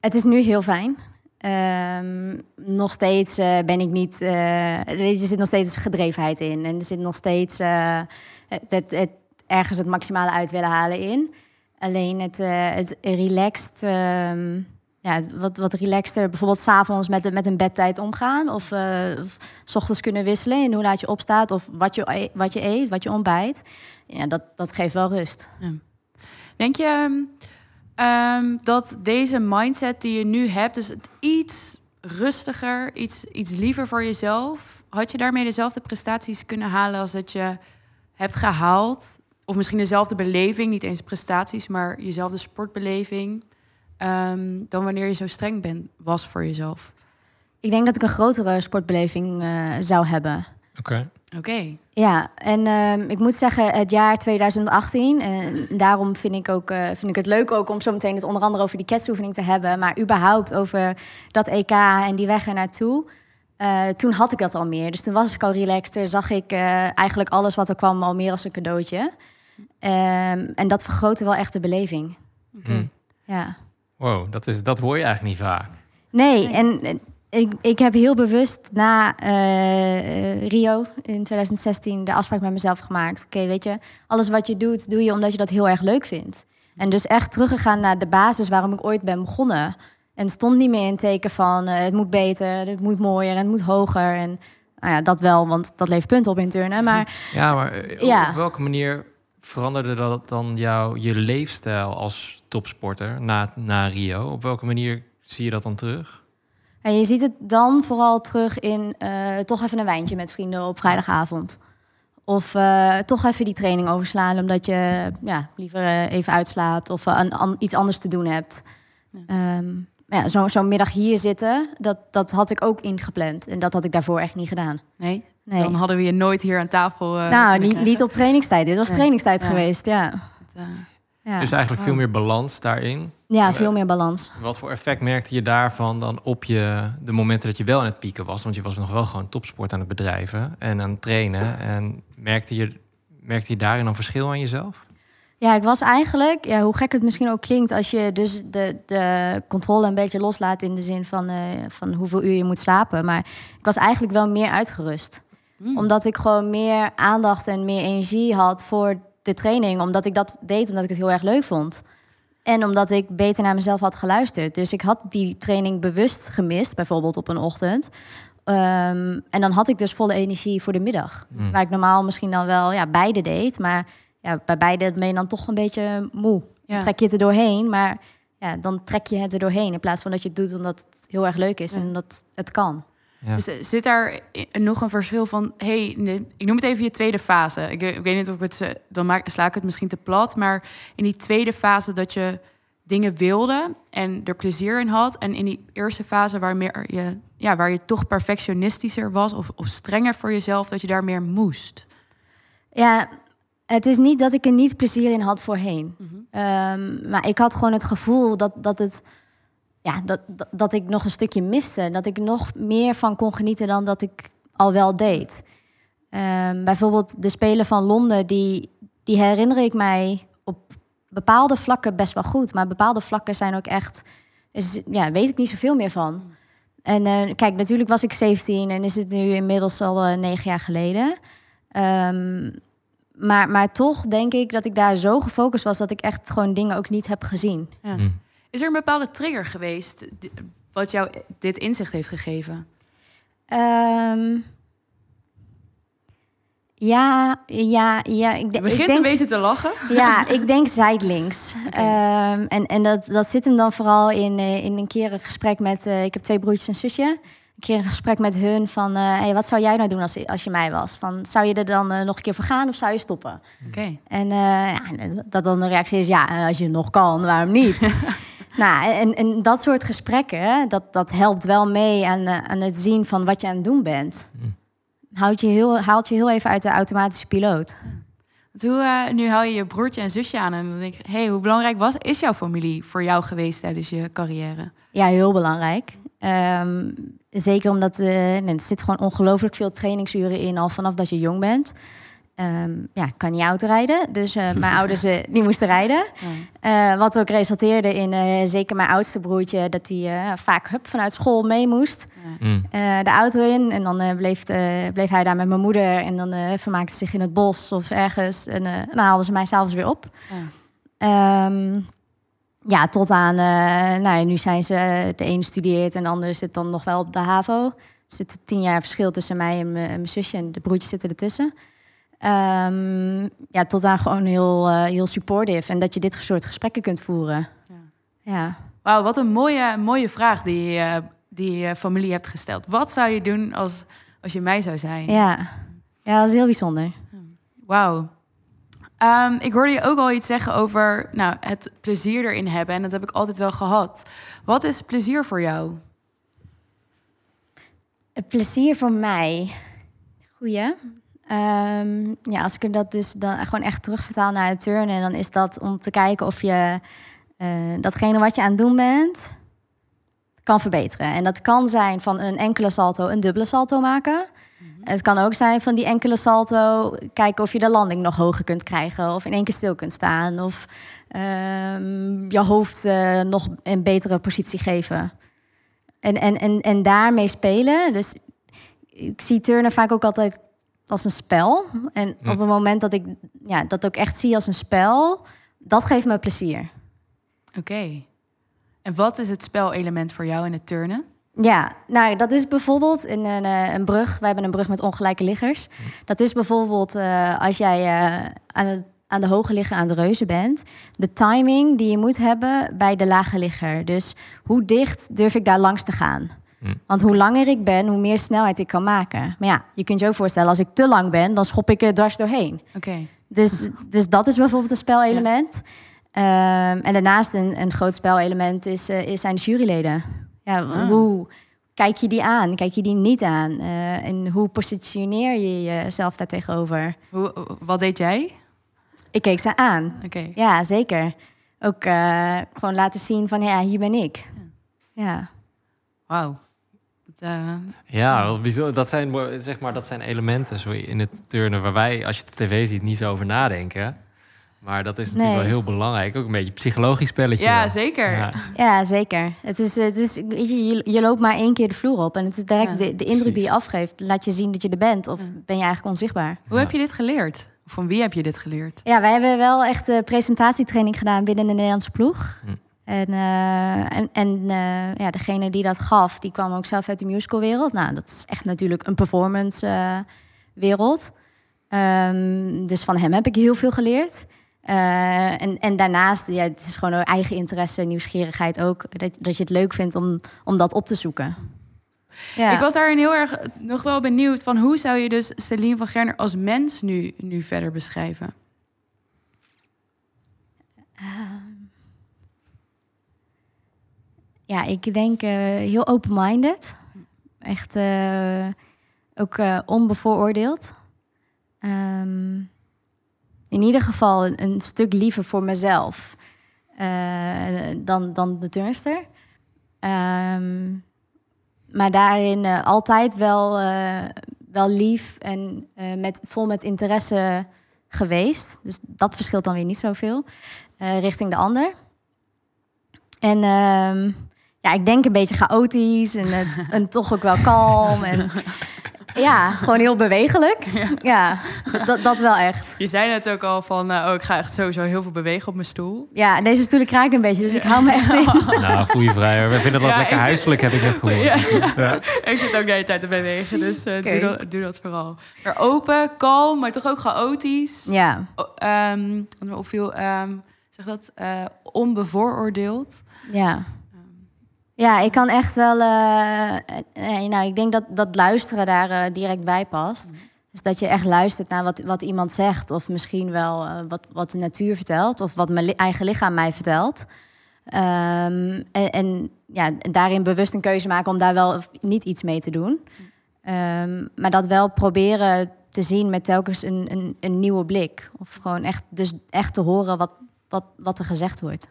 Het is nu heel fijn. Ehm, nog steeds eh, ben ik niet. je, er zit nog steeds gedrevenheid in. En er zit nog steeds eh, het, ergens het maximale uit willen halen in. Alleen het, het relaxed. ehm, ja, wat, wat relaxter, bijvoorbeeld s'avonds met, met een bedtijd omgaan. Of, of 's ochtends kunnen wisselen in hoe laat je opstaat. Of wat je, e- wat je eet, wat je ontbijt. Ja, dat, dat geeft wel rust. Denk je ehm, ehm, dat deze mindset die je nu hebt, dus het iets rustiger, iets, iets liever voor jezelf, had je daarmee dezelfde prestaties kunnen halen als dat je hebt gehaald? Of misschien dezelfde beleving, niet eens prestaties, maar jezelfde sportbeleving, ehm, dan wanneer je zo streng bent, was voor jezelf? Ik denk dat ik een grotere sportbeleving eh, zou hebben. Oké. Oké. Ja, en ehm, ik moet zeggen, het jaar 2018, en daarom vind ik, ook, eh, vind ik het leuk ook om zo meteen het onder andere over die ketsoefening te hebben, maar überhaupt over dat EK en die weg er naartoe. Eh, toen had ik dat al meer. Dus toen was ik al relaxter, zag ik eh, eigenlijk alles wat er kwam al meer als een cadeautje. Ehm, en dat vergrootte wel echt de beleving. Hm. Ja. Wow, dat, is, dat hoor je eigenlijk niet vaak. Nee, en eh, ik, ik heb heel bewust na eh, Rio in 2016 de afspraak met mezelf gemaakt. Oké, weet je, alles wat je doet, doe je omdat je dat heel erg leuk vindt. En dus echt teruggegaan naar de basis waarom ik ooit ben begonnen. En stond niet meer in teken van eh, het moet beter, het moet mooier en het moet hoger. En nou ja, dat wel, want dat levert punten op in turnen. Maar [laughs] Ja, maar eh, Ja. op welke manier veranderde dat dan jouw, je leefstijl als topsporter na, na Rio? Op welke manier zie je dat dan terug? Ja, je ziet het dan vooral terug in eh, toch even een wijntje met vrienden op vrijdagavond. Of eh, toch even die training overslaan omdat je ja, liever eh, even uitslaapt of an- iets anders te doen hebt. Ehm, maar ja, zo- Zo'n middag hier zitten, dat, dat had ik ook ingepland. En dat had ik daarvoor echt niet gedaan. Nee? Nee. Dan hadden we je nooit hier aan tafel. nou, niet, niet op trainingstijd. Dit was trainingstijd Ja. geweest, ja. Ja, Dus eigenlijk veel meer balans daarin. ja veel meer balans. Wat voor effect merkte je daarvan dan op je, de momenten dat je wel aan het pieken was? Want je was nog wel gewoon topsport aan het bedrijven en aan het trainen. En merkte je, merkte je daarin een verschil aan jezelf? Ja, ik was eigenlijk, ja, hoe gek het misschien ook klinkt, als je dus de, de controle een beetje loslaat in de zin van, eh, van hoeveel uur je moet slapen. Maar ik was eigenlijk wel meer uitgerust. Omdat ik gewoon meer aandacht en meer energie had voor de training. Omdat ik dat deed omdat ik het heel erg leuk vond. En omdat ik beter naar mezelf had geluisterd. Dus ik had die training bewust gemist, bijvoorbeeld op een ochtend. Ehm, en dan had ik dus volle energie voor de middag. Mm. Waar ik normaal misschien dan wel ja, beide deed. Maar ja, bij beide ben je dan toch een beetje moe. Ja. Trek je het er doorheen. Maar ja, dan trek je het er doorheen. In plaats van dat je het doet omdat het heel erg leuk is en dat het kan. Ja. Dus eh, zit daar nog een verschil van, hey, nee, ik noem het even je tweede fase. Ik, ik weet niet of ik het, ze- dan maak, sla ik het misschien te plat, maar in die tweede fase dat je dingen wilde en er plezier in had, en in die eerste fase waar, meer je, ja, waar je toch perfectionistischer was of, of strenger voor jezelf, dat je daar meer moest. Ja, het is niet dat ik er niet plezier in had voorheen. Ehm, maar ik had gewoon het gevoel dat, dat, het, ja, dat, dat, dat ik nog een stukje miste. Dat ik nog meer van kon genieten dan dat ik al wel deed. Ehm, bijvoorbeeld de Spelen van Londen, die, die herinner ik mij op bepaalde vlakken best wel goed. Maar bepaalde vlakken zijn ook echt, is, ja, weet ik niet zoveel meer van. En eh, kijk, natuurlijk was ik 17 en is het nu inmiddels al eh, negen jaar geleden. Ehm, maar, maar toch denk ik dat ik daar zo gefocust was dat ik echt gewoon dingen ook niet heb gezien. Ja. Mm. Is er een bepaalde trigger geweest wat jou dit inzicht heeft gegeven? Ehm, ja, ja, ja. Ik, Je de- ik begint denk, een beetje te lachen. Ja, ik denk zijdelings. [laughs] Ehm, en en dat, dat zit hem dan vooral in, eh, in een keer een gesprek met... eh, ik heb twee broertjes en zusje. Een keer een gesprek met hun van... hey, wat zou jij nou doen als, als je mij was? Van, zou je er dan nog een keer voor gaan of zou je stoppen? Oké. En ja, dat dan de reactie is, ja, als je nog kan, waarom niet? [laughs] nou, en, en dat soort gesprekken, dat, dat helpt wel mee aan, eh, aan het zien van wat je aan het doen bent. Houdt je heel, haalt je heel even uit de automatische piloot. Want Hoe, eh, nu haal je je broertje en zusje aan en dan denk ik, hey, hoe belangrijk was, is jouw familie voor jou geweest tijdens je carrière? Ja, heel belangrijk. Ehm, zeker omdat eh, nee, er zit gewoon ongelooflijk veel trainingsuren in, al vanaf dat je jong bent. Ehm, ja, ik kan niet autorijden, dus eh, mijn [laughs] ouders eh, die moesten rijden. Eh, wat ook resulteerde in, eh, zeker mijn oudste broertje, dat hij eh, vaak hup, vanuit school mee moest. Mm. Eh, de auto in en dan eh, bleef, eh, bleef hij daar met mijn moeder en dan eh vermaakte ze zich in het bos of ergens. En eh, dan haalden ze mij s'avonds weer op. Ehm, ja, tot aan, eh, nou ja, nu zijn ze, de een studeert en de ander zit dan nog wel op de HAVO. Er zit tien jaar verschil tussen mij en mijn en mijn zusje en de broertjes zitten ertussen. Ehm, ja, tot aan gewoon heel, eh, heel supportive en dat je dit soort gesprekken kunt voeren. Ja. Wauw, wat een mooie, mooie vraag die, je, die je familie hebt gesteld. Wat zou je doen als, als je mij zou zijn? Ja. ja, dat is heel bijzonder. Wauw. Ehm, ik hoorde je ook al iets zeggen over nou, het plezier erin hebben. En dat heb ik altijd wel gehad. Wat is plezier voor jou? Het plezier voor mij. Goeie. Ehm, ja, als ik dat dus dan gewoon echt terugvertaal naar het turnen, dan is dat om te kijken of je eh, datgene wat je aan het doen bent kan verbeteren. En dat kan zijn van een enkele salto een dubbele salto maken. Het kan ook zijn van die enkele salto kijken of je de landing nog hoger kunt krijgen of in één keer stil kunt staan of ehm, je hoofd eh, nog een betere positie geven. En, en, en, en daarmee spelen. Dus ik zie turnen vaak ook altijd als een spel. En op het moment dat ik ja, dat ook echt zie als een spel, dat geeft me plezier. Oké. En wat is het spelelement voor jou in het turnen? Ja, nou, dat is bijvoorbeeld in een, eh, een brug. We hebben een brug met ongelijke liggers. Dat is bijvoorbeeld eh, als jij eh, aan, het, aan de hoge ligger aan het reuzen bent. De timing die je moet hebben bij de lage ligger. Dus hoe dicht durf ik daar langs te gaan? Want hoe langer ik ben, hoe meer snelheid ik kan maken. Maar ja, je kunt je ook voorstellen, als ik te lang ben, dan schop ik er dwars doorheen. Oké. Dus, [laughs] dus dat is bijvoorbeeld een spelelement. Ehm, en daarnaast een, een groot spelelement is, eh, is zijn de juryleden. Ja, Hoe kijk je die aan? Kijk je die niet aan? Eh, en hoe positioneer je jezelf daar tegenover? Hoe, wat deed jij? Ik keek ze aan. Oké. Ja, zeker. Ook eh, gewoon laten zien van, ja, hier ben ik. Ja. Wauw. Eh, Ja. Dat zijn, zeg maar, dat zijn elementen sorry, in het turnen waar wij, als je het op tv ziet, niet zo over nadenken. Maar dat is natuurlijk Nee. wel heel belangrijk. Ook een beetje een psychologisch spelletje. ja, wel. zeker. Ja. Ja, zeker. Het is, het is, weet je, je, je loopt maar één keer de vloer op. En het is direct Ja, de, de indruk die je afgeeft. Laat je zien dat je er bent. Of ben je eigenlijk onzichtbaar? Hoe heb je dit geleerd? Of van wie heb je dit geleerd? Ja, wij hebben wel echt eh, presentatietraining gedaan binnen de Nederlandse ploeg. Hm. En, eh, en, en eh, ja, degene die dat gaf, die kwam ook zelf uit de musicalwereld. Nou, dat is echt natuurlijk een performance eh, wereld. Ehm, dus van hem heb ik heel veel geleerd. En, en daarnaast, ja, het is gewoon eigen interesse en nieuwsgierigheid ook. Dat, dat je het leuk vindt om, om dat op te zoeken. Ja. Ik was daarin heel erg nog wel benieuwd van hoe zou je dus Celine van Gerner als mens nu, nu verder beschrijven? Ja, ik denk eh, heel open-minded. Echt eh, ook eh, onbevooroordeeld. Ehm, in ieder geval een, stuk liever voor mezelf dan, dan de turnster. Ehm, maar daarin altijd wel, wel lief en met, vol met interesse geweest. Dus dat verschilt dan weer niet zoveel richting de ander. En ehm, ja, ik denk een beetje chaotisch en, het- [laughs] en toch ook wel kalm. En ja, gewoon heel bewegelijk. Ja, dat, dat wel echt. Je zei net ook al van, eh, oh, ik ga echt sowieso heel veel bewegen op mijn stoel. Ja, en deze stoelen kraken een beetje, dus ik hou me echt in. [laughs] Nou, voel je vrij hoor. We vinden dat Ja, lekker huiselijk, heb ik net gehoord. Ja. ik zit ook de hele tijd te bewegen, dus eh, doe, dat, doe dat vooral. Maar open, kalm, maar toch ook chaotisch. Ja, O- ehm, wat me opviel, ehm, zeg dat, eh, onbevooroordeeld. ja. Ja, ik kan echt wel. eh, nee, nou, ik denk dat dat luisteren daar eh, direct bij past. Dus dat je echt luistert naar wat, wat iemand zegt, of misschien wel eh, wat, wat de natuur vertelt, of wat mijn li- eigen lichaam mij vertelt. Ehm, en, en ja, daarin bewust een keuze maken om daar wel niet iets mee te doen. Ehm, maar dat wel proberen te zien met telkens een, een, een nieuwe blik. Of gewoon echt, dus echt te horen wat, wat, wat er gezegd wordt.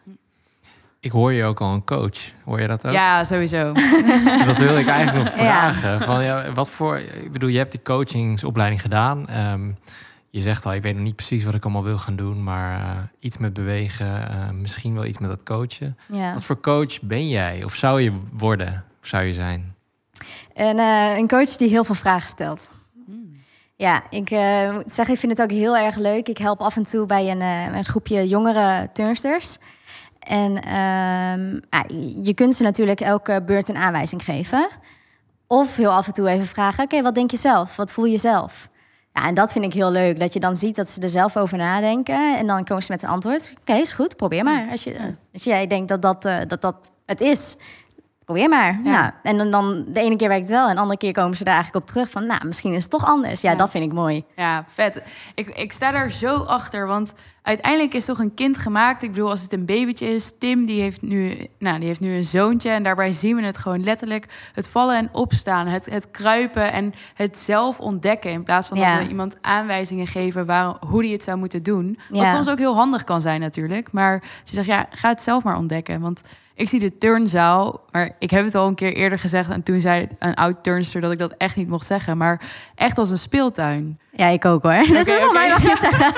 Ik hoor je ook al een coach. Hoor je dat ook? Ja, sowieso. [laughs] Dat wil ik eigenlijk nog Ja. vragen. Van, ja, wat voor, ik bedoel, je hebt die coachingsopleiding gedaan. Ehm, je zegt al, ik weet nog niet precies wat ik allemaal wil gaan doen, maar eh, iets met bewegen, eh, misschien wel iets met dat coachen. Ja. Wat voor coach ben jij? Of zou je worden? Of zou je zijn? En eh, een coach die heel veel vragen stelt. Ja, ik eh, moet zeggen, ik vind het ook heel erg leuk. Ik help af en toe bij een, eh, een groepje jongere turnsters. En ehm, ah, je kunt ze natuurlijk elke beurt een aanwijzing geven. Of heel af en toe even vragen, oké, wat denk je zelf? Wat voel je zelf? Ja, en dat vind ik heel leuk. Dat je dan ziet dat ze er zelf over nadenken. En dan komen ze met een antwoord. Oké, is goed, probeer maar. Als, je, als jij denkt dat dat, eh, dat dat het is, probeer maar. Ja. Nou, en dan, dan de ene keer werkt het wel. En de andere keer komen ze er eigenlijk op terug van... nou, misschien is het toch anders. Ja, Ja. dat vind ik mooi. Ja, vet. Ik, ik sta daar zo achter, want uiteindelijk is toch een kind gemaakt. Ik bedoel, als het een babytje is, Tim die heeft nu, nou, die heeft nu een zoontje en daarbij zien we het gewoon letterlijk het vallen en opstaan, het, het kruipen en het zelf ontdekken in plaats van Ja. dat we iemand aanwijzingen geven waar, hoe die het zou moeten doen. Wat Ja. soms ook heel handig kan zijn natuurlijk, maar ze zegt ja, ga het zelf maar ontdekken, want ik zie de turnzaal, maar ik heb het al een keer eerder gezegd en toen zei een oud turnster dat ik dat echt niet mocht zeggen, maar echt als een speeltuin. Ja, ik ook hoor. [laughs] dus Oké, voor mij mag je het zeggen.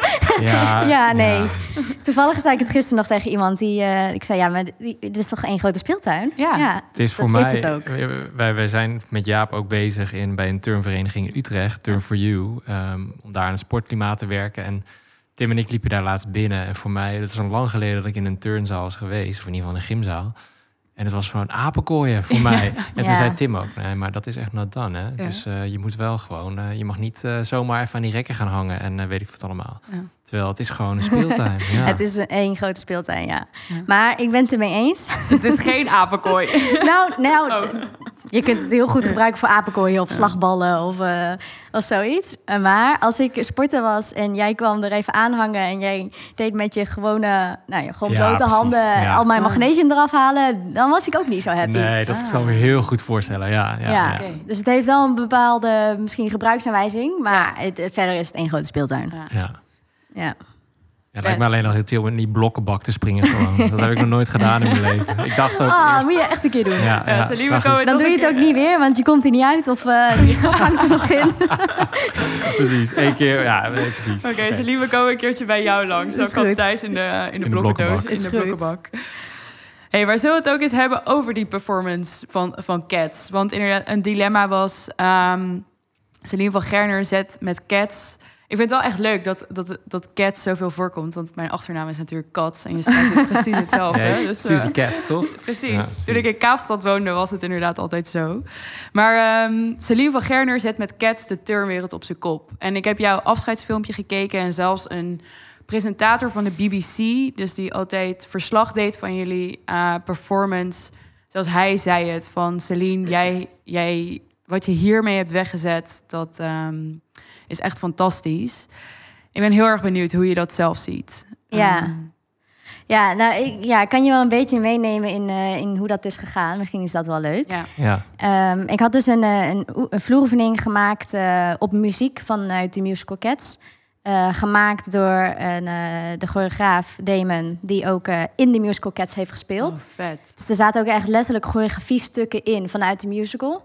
Ja, Ja, nee. Toevallig zei ik het gisteren nog tegen iemand die... eh, ik zei, ja, maar die- dit is toch één grote speeltuin? Ja. Het is voor dat mij. is het ook. Wij, wij zijn met Jaap ook bezig in, bij een turnvereniging in Utrecht, Turn for You, ehm, om daar aan een sportklimaat te werken. En Tim en ik liepen daar laatst binnen. En voor mij, dat is al lang geleden dat ik in een turnzaal was geweest, of in ieder geval een gymzaal. En het was gewoon apenkooien voor mij. [laughs] En toen Ja. zei Tim ook, nee, maar dat is echt not done. Hè? Dus eh, je moet wel gewoon, eh, je mag niet eh, zomaar even aan die rekken gaan hangen en weet ik wat allemaal. Ja. Terwijl het is gewoon een speeltuin. [laughs] ja. Het is een één grote speeltuin, ja. Maar ik ben het ermee eens. [laughs] Het is geen apenkooi. [laughs] nou, nou je kunt het heel goed gebruiken voor apenkooien of slagballen of, eh, of zoiets. Eh, Maar als ik sporter was en jij kwam er even aanhangen... en jij deed met je gewone, nou ja, gewoon Ja, blote handen... ja. al mijn magnesium eraf halen, dan was ik ook niet zo happy. Nee, dat is me heel goed voorstellen. Ja, ja, Ja, ja. Oké. dus het heeft wel een bepaalde misschien gebruiksaanwijzing... maar het- verder is het één grote speeltuin. Ja. Ja. Ja. Lijkt me alleen al heel chill om in die blokkenbak te springen. Gewoon. [laughs] Dat heb ik nog nooit gedaan in mijn leven. Ik dacht ook Ah, eerst... moet je echt een keer doen. Ja, Dan doe je het ook niet weer, want je komt er niet uit of eh die grap hangt er nog in. [laughs] precies. Eén keer, ja, precies. Oké. Celine, we komen een keertje bij jou langs. Dan Is kan goed. Thijs in de, in de, In de blokkendoos, blokkenbak. in de blokkenbak. hey, maar zullen we het ook eens hebben over die performance van, van Cats? Want inderdaad, een dilemma was... ehm Celine van Gerner zet met Cats... Ik vind het wel echt leuk dat, dat, dat Cats zoveel voorkomt. Want mijn achternaam is natuurlijk Cats. En je het precies hetzelfde. Nee, dus, eh, Cats, toch? [laughs] Precies. Ja, precies. Toen ik in Kaapstad woonde, was het inderdaad altijd zo. Maar ehm Celine van Gerner zet met Cats de turnwereld op zijn kop. En ik heb jouw afscheidsfilmpje gekeken en zelfs een presentator van de BBC, dus die altijd verslag deed van jullie eh, performance. Zoals hij zei het, van Celine, jij, jij, wat je hiermee hebt weggezet, dat ehm, is echt fantastisch. Ik ben heel erg benieuwd hoe je dat zelf ziet. Ja. Ehm, Ja, nou, ik ja, kan je wel een beetje meenemen in, eh, in hoe dat is gegaan. Misschien is dat wel leuk. ja. Ja. Ehm, ik had dus een, eh, een, een vloeroefening gemaakt eh, op muziek vanuit de musical Cats. Eh, gemaakt door een, eh, de choreograaf Damon, die ook eh, in de musical Cats heeft gespeeld. Oh, vet. Dus er zaten ook echt letterlijk choreografiestukken in vanuit de musical.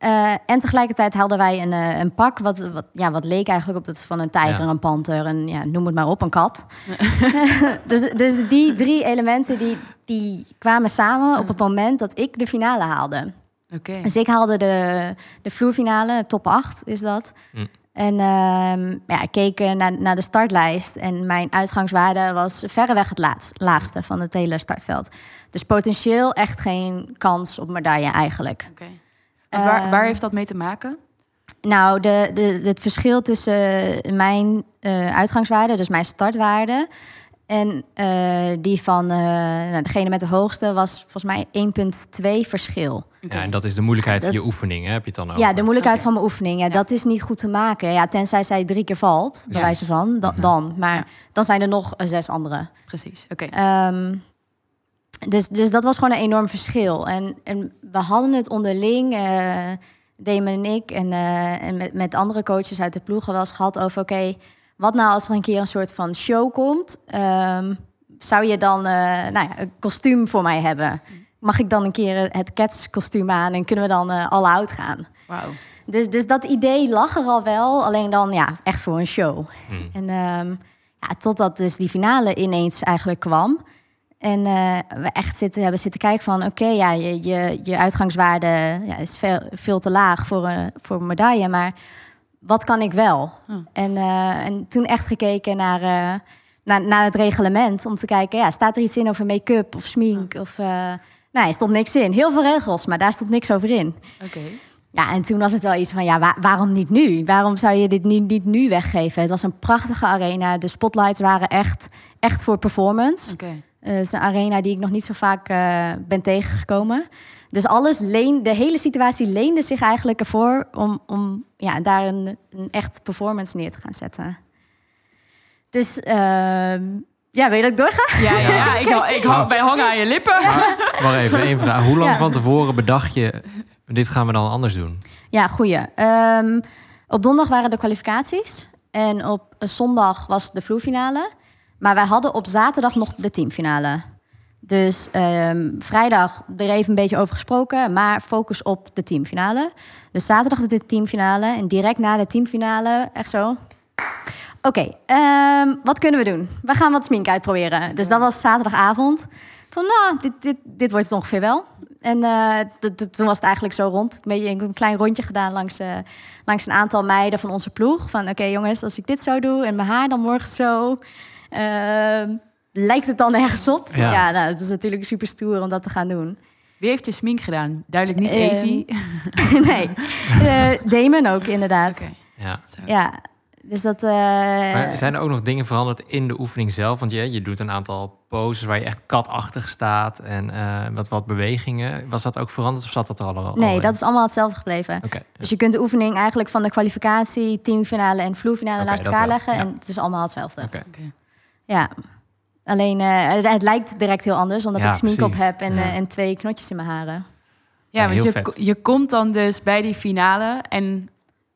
Eh, en tegelijkertijd hadden wij een, eh, een pak wat, wat, ja, wat leek eigenlijk op het van een tijger, Ja. een panter, een, ja, noem het maar op, een kat. [laughs] dus, dus die drie elementen die, die kwamen samen op het moment dat ik de finale haalde. Oké. Dus ik haalde de, de vloerfinale, top 8 is dat. Hm. En ehm, ja, ik keek eh, naar, naar de startlijst en mijn uitgangswaarde was verreweg het laatst, laagste van het hele startveld. Dus potentieel echt geen kans op medaille eigenlijk. Oké. Want waar, Ehm, waar heeft dat mee te maken? Nou, de, de, het verschil tussen mijn eh, uitgangswaarde, dus mijn startwaarde, en eh, die van eh, nou, degene met de hoogste was volgens mij 1,2 verschil. ja, en dat is de moeilijkheid van je oefening, hè? heb je het dan over? Ja, de moeilijkheid van mijn oefening. Ja, Dat is niet goed te maken. Ja, tenzij zij drie keer valt, bij Ja. wijze van, da- dan. Maar dan zijn er nog eh, zes andere. Precies. Oké. Ehm, dus, dus dat was gewoon een enorm verschil. En, en we hadden het onderling, eh Damon en ik, en, eh, en met, met andere coaches uit de ploeg wel eens gehad over: oké, wat nou als er een keer een soort van show komt? Ehm, zou je dan eh, nou ja, een kostuum voor mij hebben? Mag ik dan een keer het Cats kostuum aan en kunnen we dan eh all out gaan? Wauw. Dus, dus dat idee lag er al wel, alleen dan ja, echt voor een show. En ehm, ja, totdat dus die finale ineens eigenlijk kwam. En eh, we echt zitten, hebben zitten kijken van... oké, ja, je, je, je uitgangswaarde ja, is veel, veel te laag voor, een voor een medaille... maar wat kan ik wel? En, eh, en toen echt gekeken naar, eh, naar, naar het reglement... om te kijken, ja, staat er iets in over make-up of smink? Of, eh, nee, er stond niks in. Heel veel regels, maar daar stond niks over in. Oké. Ja, en toen was het wel iets van, ja, wa- waarom niet nu? Waarom zou je dit niet, niet nu weggeven? Het was een prachtige arena. De spotlights waren echt, echt voor performance. Oké. Eh, het is een arena die ik nog niet zo vaak eh, ben tegengekomen. Dus alles leen, de hele situatie leende zich eigenlijk ervoor om, om ja, daar een, een echt performance neer te gaan zetten. Dus ehm, ja, wil je dat ik doorga? Ja, ja, ja. Ik, [laughs] hou- ik hang bij hangen aan je lippen. Wacht even, één vraag. Hoe lang Ja. van tevoren bedacht je... dit gaan we dan anders doen? Ja, goeie. Ehm, op donderdag waren de kwalificaties. En op zondag was de vloerfinale. Maar wij hadden op zaterdag nog de teamfinale. Dus ehm, vrijdag er even een beetje over gesproken, maar focus op de teamfinale. Dus zaterdag de teamfinale en direct na de teamfinale echt zo. Oké, ehm, wat kunnen we doen? We gaan wat smink uitproberen. Dus dat was zaterdagavond. Van nou, dit, dit, dit wordt het ongeveer wel. En eh, toen was het eigenlijk zo rond. Een, beetje een klein rondje gedaan langs, eh, langs een aantal meiden van onze ploeg. Van oké jongens, als ik dit zo doe en mijn haar dan morgen zo... ehm, lijkt het dan ergens op? Ja. Ja, nou, het is natuurlijk super stoer om dat te gaan doen. Wie heeft je smink gedaan? Duidelijk niet Ehm, Evie. [laughs] [laughs] nee, Eh, Damon ook inderdaad. Oké. Ja. Ja, dus dat... eh, Maar zijn er ook nog dingen veranderd in de oefening zelf? Want je, je doet een aantal poses waar je echt katachtig staat en eh, wat, wat bewegingen. Was dat ook veranderd of zat dat er al? al nee, in? dat is allemaal hetzelfde gebleven. Oké. Dus je kunt de oefening eigenlijk van de kwalificatie, teamfinale en vloerfinale Oké, naast elkaar leggen. ja. En het is allemaal hetzelfde. Oké. Ja. Alleen, eh, het, het lijkt direct heel anders, omdat Ja, ik smink op heb en, Ja. eh, en twee knotjes in mijn haren. Ja, Ja, want je, vet. je komt dan dus bij die finale en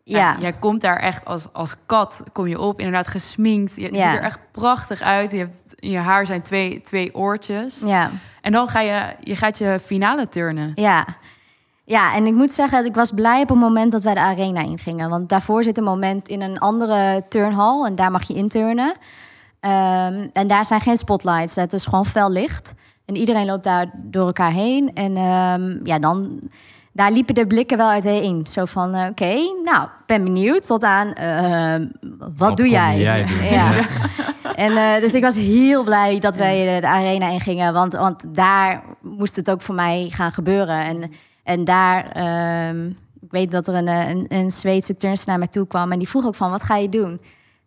ja. Ja, jij komt daar echt als, als kat, kom je op, inderdaad gesminkt. Je Ja. ziet er echt prachtig uit. Je, hebt, in je haar zijn twee, twee oortjes. ja, En dan ga je, je gaat je finale turnen. ja. Ja, en ik moet zeggen, ik was blij op het moment dat wij de arena ingingen. Want daarvoor zit een moment in een andere turnhal en daar mag je inturnen. Ehm, en daar zijn geen spotlights, het is gewoon fel licht. En iedereen loopt daar door elkaar heen. En ehm, ja, dan, daar liepen de blikken wel uiteen. Zo van, eh, oké, nou, ben benieuwd tot aan, ehm, wat, Wat doe jij? jij doen? [laughs] Ja. En eh, dus ik was heel blij dat wij de, de arena ingingen. Want, want daar moest het ook voor mij gaan gebeuren. En, en daar, ehm, ik weet dat er een, eh, een, een Zweedse turnster naar mij toe kwam. En die vroeg ook van, wat ga je doen?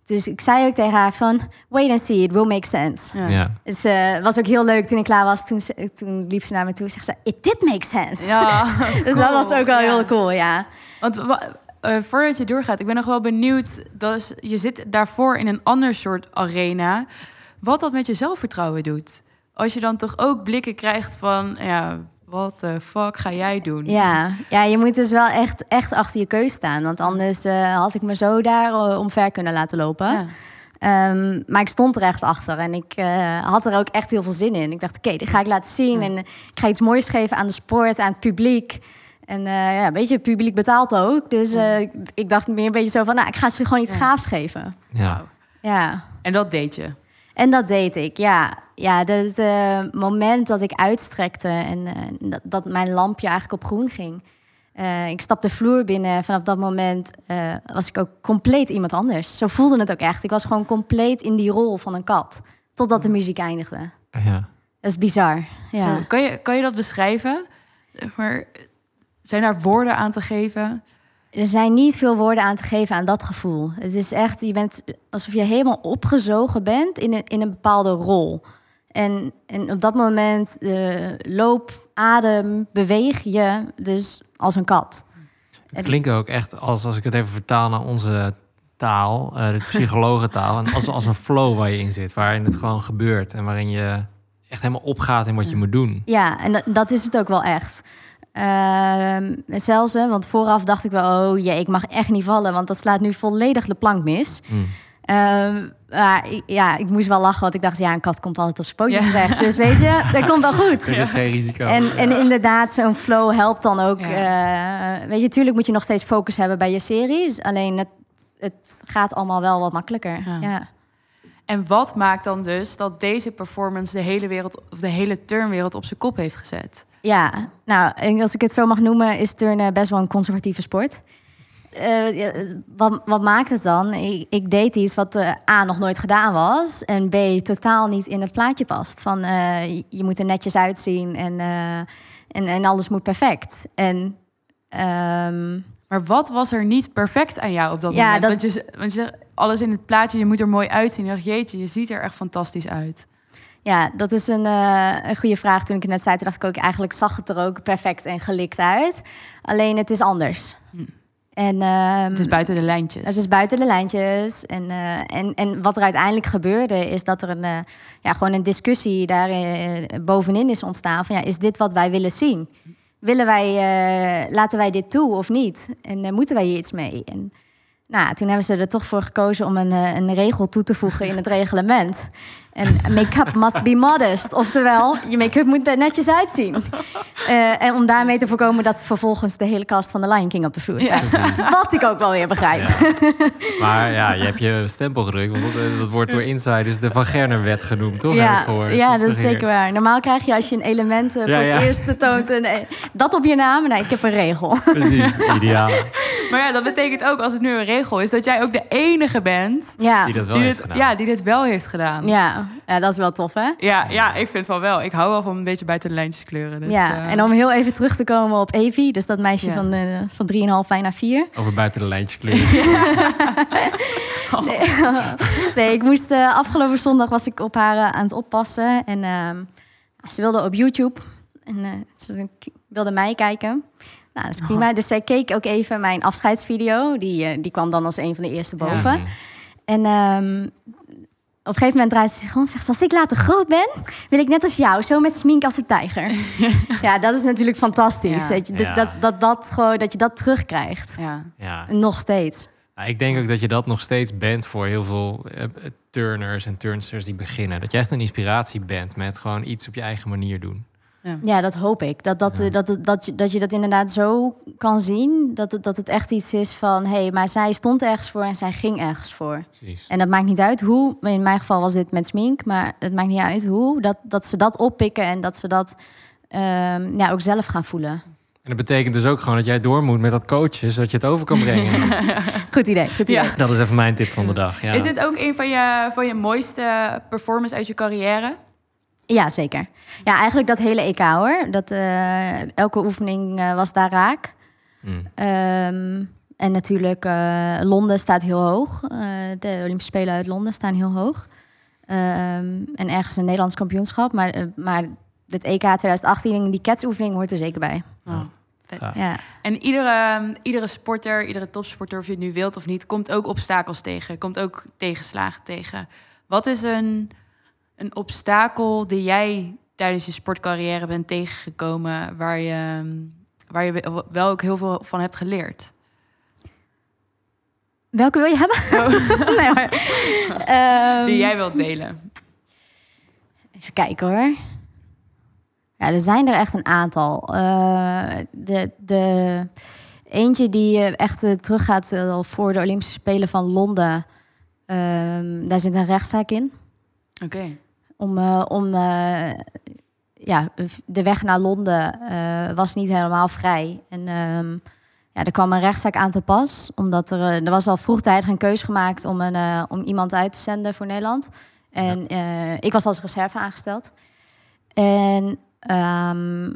Dus ik zei ook tegen haar van, wait and see, it will make sense. Ja. Ja. Dus het was ook heel leuk toen ik klaar was. Toen, ze- toen liep ze naar me toe en zegt ze, it did make sense. Ja, [laughs] dus cool. dat was ook wel Ja. heel cool, ja. Want wa- eh, voordat je doorgaat, ik ben nog wel benieuwd. Dat is, je zit daarvoor in een ander soort arena. Wat dat met je zelfvertrouwen doet. Als je dan toch ook blikken krijgt van, ja, wat de fuck ga jij doen? Ja, ja, je moet dus wel echt, echt achter je keus staan. Want anders eh, had ik me zo daar eh, omver kunnen laten lopen. Ja. Ehm, maar ik stond er echt achter en ik eh, had er ook echt heel veel zin in. Ik dacht, oké, dit ga ik laten zien. En ik ga iets moois geven aan de sport, aan het publiek. En eh, ja, weet je, het publiek betaalt ook. Dus eh, ik- ik dacht meer een beetje zo van, nou, ik ga ze gewoon iets Ja. gaafs geven. Ja. Ja. En dat deed je. En dat deed ik, ja. Ja, het eh, moment dat ik uitstrekte en eh, dat, dat mijn lampje eigenlijk op groen ging. Eh, ik stapte de vloer binnen. Vanaf dat moment eh, was ik ook compleet iemand anders. Zo voelde het ook echt. Ik was gewoon compleet in die rol van een kat. Totdat de muziek eindigde. ja. Dat is bizar. Ja. Zo, kan, je, kan je dat beschrijven? Zeg Maar, zijn daar woorden aan te geven? Er zijn niet veel woorden aan te geven aan dat gevoel. Het is echt, je bent alsof je helemaal opgezogen bent in een, in een bepaalde rol. En, en op dat moment eh, loop, adem, beweeg je dus als een kat. Het klinkt ook echt als, als ik het even vertaal naar onze taal, eh, de psychologentaal, en als, als een flow waar je in zit, waarin het gewoon gebeurt en waarin je echt helemaal opgaat in wat je moet doen. Ja, en dat, dat is het ook wel echt. Ehm, zelfs, hè, want vooraf dacht ik wel, oh jee, ik mag echt niet vallen, want dat slaat nu volledig de plank mis. Mm. Ehm, maar ja, ik moest wel lachen, want ik dacht, ja, een kat komt altijd op zijn pootjes Ja. terecht. Dus weet je, dat komt wel goed. Er is geen risico. En, en inderdaad, zo'n flow helpt dan ook. Ja. eh, weet je, natuurlijk moet je nog steeds focus hebben bij je series. Alleen het, het gaat allemaal wel wat makkelijker. Ja. En wat maakt dan dus dat deze performance de hele wereld, of de hele turnwereld op zijn kop heeft gezet? Ja, nou, en als ik het zo mag noemen, is turnen best wel een conservatieve sport. Eh, wat, wat maakt het dan? Ik, ik deed iets wat eh, A nog nooit gedaan was en B totaal niet in het plaatje past. Van eh, je- moet er netjes uitzien en, en, en alles moet perfect. En ehm, Maar wat was er niet perfect aan jou op dat Ja, moment? dat- Want, je, want je zegt, alles in het plaatje, je moet er mooi uitzien. Ik dacht, jeetje, je ziet er echt fantastisch uit. Ja, dat is een, eh, een goede vraag. Toen ik het net zei, toen dacht ik ook... eigenlijk zag het er ook perfect en gelikt uit. Alleen het is anders. En, ehm, Het is buiten de lijntjes. het is buiten de lijntjes. En, eh, en, en wat er uiteindelijk gebeurde... is dat er een, eh, ja, gewoon een discussie daar bovenin is ontstaan... van ja, is dit wat wij willen zien? Willen wij, laten wij dit toe of niet? En moeten wij hier iets mee? En, nou, toen hebben ze er toch voor gekozen om een, eh, een regel toe te voegen in het [laughs] reglement. En make-up must be modest. Oftewel, je make-up moet er netjes uitzien. Eh, en om daarmee te voorkomen dat vervolgens de hele cast van The Lion King op de vloer staat. Wat ik ook wel weer begrijp. Maar ja, je hebt je stempel gedrukt, want dat, eh, dat wordt door insiders de Van Gerner-wet genoemd, toch? Ja, ja Dus dat is zeker waar. Normaal krijg je als je een element eh, voor Ja, het ja. eerst toont... Een, eh, dat op je naam. Nee, ik heb een regel. Precies, ideaal. Maar ja, dat betekent ook, als het nu een regel is... dat jij ook de enige bent Ja, Die dat wel die heeft dit, gedaan. ja, die dit wel heeft gedaan. ja. Ja, dat is wel tof, hè? Ja, ja, ik vind het wel wel. Ik hou wel van een beetje buiten de lijntjes kleuren. Dus, ja, eh, en om heel even terug te komen op Evie, dus dat meisje Ja. van, eh van 3,5 bijna 4. Over buiten de lijntjes kleuren. [laughs] Nee, [laughs] nee ik moest eh, afgelopen zondag was ik op haar aan het oppassen en ehm, ze wilde op YouTube en eh, ze wilde mij kijken. Nou, dat is prima. Dus zij keek ook even mijn afscheidsvideo. Die, die kwam dan als een van de eerste boven. Mhm. En ehm, op een gegeven moment draait ze zich om en zegt... ze, als ik later groot ben, wil ik net als jou, zo met smink als een tijger. [laughs] ja, dat is natuurlijk fantastisch. Ja. Weet je, Ja. dat, dat, dat, gewoon, dat je dat terugkrijgt. ja. Ja. Nog steeds. Ik denk ook dat je dat nog steeds bent voor heel veel eh, eh, turners en turnsters die beginnen. Dat je echt een inspiratie bent met gewoon iets op je eigen manier doen. Ja, dat hoop ik. Dat, dat, Ja. dat, dat, dat, je, dat je dat inderdaad zo kan zien. Dat het, dat het echt iets is van... hé, hey, maar zij stond ergens voor en zij ging ergens voor. Precies. En dat maakt niet uit hoe. In mijn geval was dit met smink. Maar het maakt niet uit hoe. Dat, dat ze dat oppikken en dat ze dat ehm, ja, ook zelf gaan voelen. En dat betekent dus ook gewoon dat jij door moet met dat coachen, zodat je het over kan brengen. [laughs] Goed idee, goed idee. Ja. dat is even mijn tip van de dag. Ja. Is dit ook een van je, van je mooiste performance uit je carrière? Ja, zeker. Ja, eigenlijk dat hele EK hoor. Dat, eh, elke oefening eh, was daar raak. Mm. Ehm, en natuurlijk, eh, Londen staat heel hoog. Eh, de Olympische Spelen uit Londen staan heel hoog. Ehm, en ergens een Nederlands kampioenschap. Maar, maar het EK 2018, die ketsoefening hoort er zeker bij. Oh. Ja. En iedere, iedere sporter, iedere topsporter, of je het nu wilt of niet, komt ook obstakels tegen. Komt ook tegenslagen tegen. Wat is een, een obstakel die jij tijdens je sportcarrière bent tegengekomen, waar je, waar je wel- ook heel veel van hebt geleerd? Welke wil je hebben? [laughs] nee, maar, ehm, Die jij wilt delen? Even kijken hoor. Ja, er zijn er echt een aantal. Eh, de, de eentje die eh, echt eh, teruggaat al voor de Olympische Spelen van Londen. Ehm, daar zit een rechtszaak in. Oké. Om, eh, om eh, ja, de weg naar Londen eh, was niet helemaal vrij. En ehm, ja, er kwam een rechtszaak aan te pas. Omdat er, er was al vroegtijdig een keuze gemaakt om, een, om iemand uit te zenden voor Nederland. En ik was als reserve aangesteld. En ehm,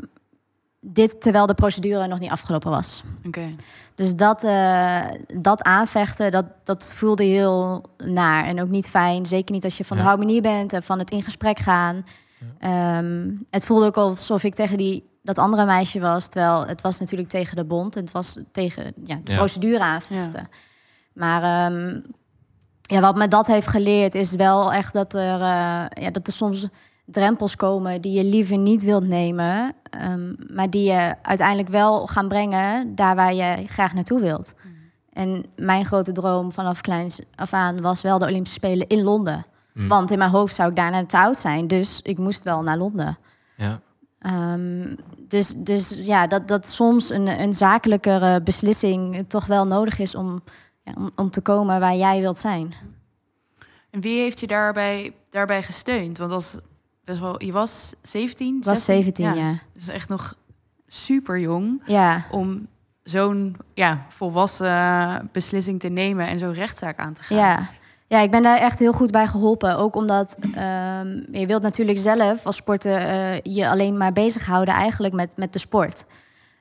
dit terwijl de procedure nog niet afgelopen was. Oké. Dus dat, eh, dat aanvechten, dat, dat voelde heel naar en ook niet fijn. Zeker niet als je van de harmonie bent en van het in gesprek gaan. Ehm, het voelde ook alsof ik tegen die, dat andere meisje was. Terwijl het was natuurlijk tegen de bond. En het was tegen ja, de Ja. procedure aanvechten. Maar ehm, ja, wat me dat heeft geleerd is wel echt dat er, eh, ja, dat er soms drempels komen die je liever niet wilt nemen. ehm, maar die je uiteindelijk wel gaan brengen daar waar je graag naartoe wilt. En mijn grote droom vanaf kleins af aan was wel de Olympische Spelen in Londen. Mm. Want in mijn hoofd zou ik daarna te oud zijn. Dus ik moest wel naar Londen. Ja. Ehm, dus, dus ja, dat, dat soms een, een zakelijkere beslissing toch wel nodig is om, ja, om, om te komen waar jij wilt zijn. En wie heeft je daarbij, daarbij gesteund? Want als best wel, je was 17? Ik was 17, ja. Dus echt nog super jong Ja, om zo'n ja, volwassen beslissing te nemen en zo'n rechtszaak aan te gaan. ja. ja, ik ben daar echt heel goed bij geholpen. Ook omdat ehm, je wilt natuurlijk zelf als sporter eh, je alleen maar bezighouden eigenlijk met, met de sport.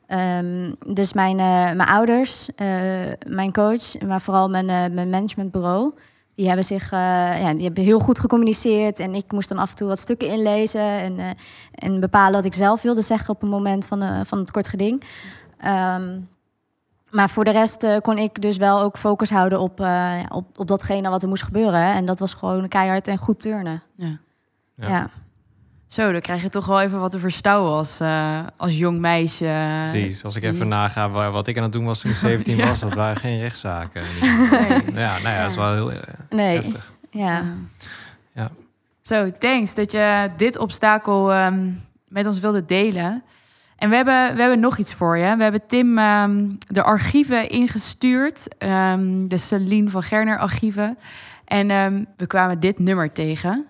Ehm, dus mijn, eh, mijn ouders, eh, mijn coach, maar vooral mijn, mijn managementbureau, die hebben zich eh, ja, die hebben heel goed gecommuniceerd. En ik moest dan af en toe wat stukken inlezen en, eh, en bepalen wat ik zelf wilde zeggen op een moment van, eh, van het kort geding. Ehm, maar voor de rest kon ik dus wel ook focus houden op, op, op datgene wat er moest gebeuren. En dat was gewoon keihard en goed turnen. Ja. Ja. Ja. Zo, dan krijg je toch wel even wat te verstouwen als, eh, als jong meisje. Precies. Als ik even naga waar, wat ik aan het doen was toen ik [laughs] 17 Ja. was, dat waren geen rechtszaken. [laughs] Nee. Ja, nou ja, dat is wel heel eh, Nee, heftig. ja. Ja. Zo, thanks dat je dit obstakel ehm, met ons wilde delen. En we hebben, we hebben nog iets voor je. We hebben Tim ehm, de archieven ingestuurd. ehm, de Celine van Gerner archieven. En ehm, we kwamen dit nummer tegen.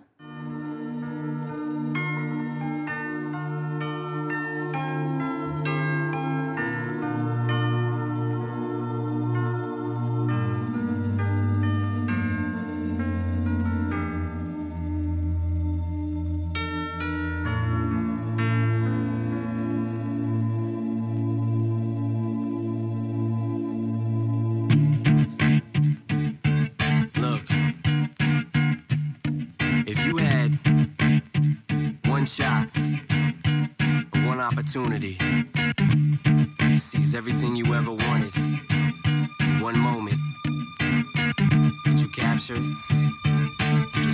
Opportunity. To seize everything you ever wanted. In one moment, would you capture it? Or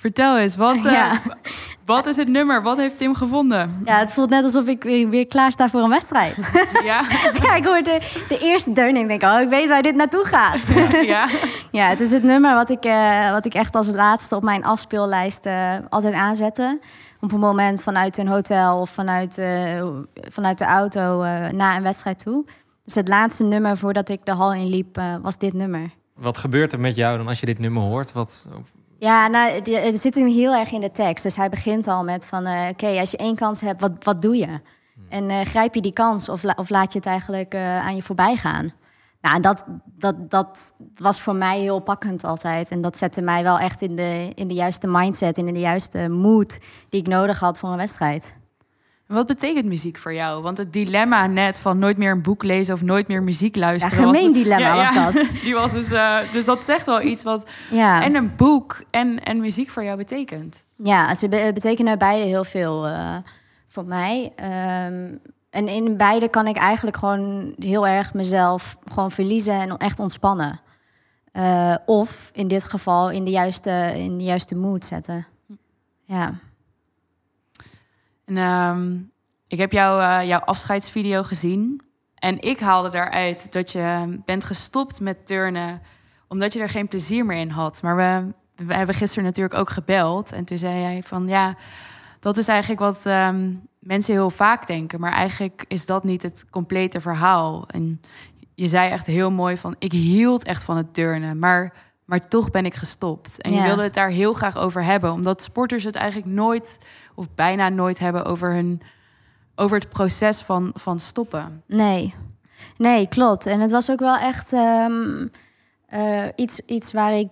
vertel eens. Wat, eh, wat is het nummer? Wat heeft Tim gevonden? ja, het voelt net alsof ik weer, weer klaar sta voor een wedstrijd. [laughs] Ja? [laughs] ja, ik hoor de, de eerste deun en ik denk, oh, ik weet waar dit naartoe gaat. [laughs] ja? Ja, het is het nummer wat ik, eh, wat ik echt als laatste op mijn afspeellijst eh, altijd aanzette. Op een moment vanuit een hotel of vanuit, eh, vanuit de auto eh, na een wedstrijd toe. Dus het laatste nummer voordat ik de hal inliep, eh, was dit nummer. Wat gebeurt er met jou dan als je dit nummer hoort? Wat, Ja, nou, het zit hem heel erg in de tekst. Dus hij begint al met van... eh, oké, als je één kans hebt, wat, wat doe je? En eh, grijp je die kans of, la- of laat je het eigenlijk eh, aan je voorbij gaan? Nou, dat, dat, dat was voor mij heel pakkend altijd. En dat zette mij wel echt in de, in de juiste mindset... en in de juiste mood die ik nodig had voor een wedstrijd. Wat betekent muziek voor jou? Want het dilemma net van nooit meer een boek lezen of nooit meer muziek Ja, luisteren. gemeen was, [laughs] dilemma was dat. [laughs] Die was dus, eh, dus dat zegt wel iets wat Ja. en een boek en, en muziek voor jou betekent. Ja, ze be- betekenen beide heel veel eh, voor mij. Ehm, en in beide kan ik eigenlijk gewoon heel erg mezelf gewoon verliezen en echt ontspannen. Eh, of in dit geval in de juiste, in de juiste mood zetten. Ja. En ehm, ik heb jou, eh, jouw afscheidsvideo gezien. En ik haalde daaruit dat je bent gestopt met turnen omdat je er geen plezier meer in had. Maar we, we hebben gisteren natuurlijk ook gebeld. En toen zei jij van ja, dat is eigenlijk wat ehm, mensen heel vaak denken. Maar eigenlijk is dat niet het complete verhaal. En je zei echt heel mooi van ik hield echt van het turnen. Maar, maar toch ben ik gestopt. En je wilde het daar heel graag over hebben. Omdat sporters het eigenlijk nooit of bijna nooit hebben over, hun, over het proces van, van stoppen. Nee. Nee, klopt. En het was ook wel echt ehm, eh, iets, iets waar ik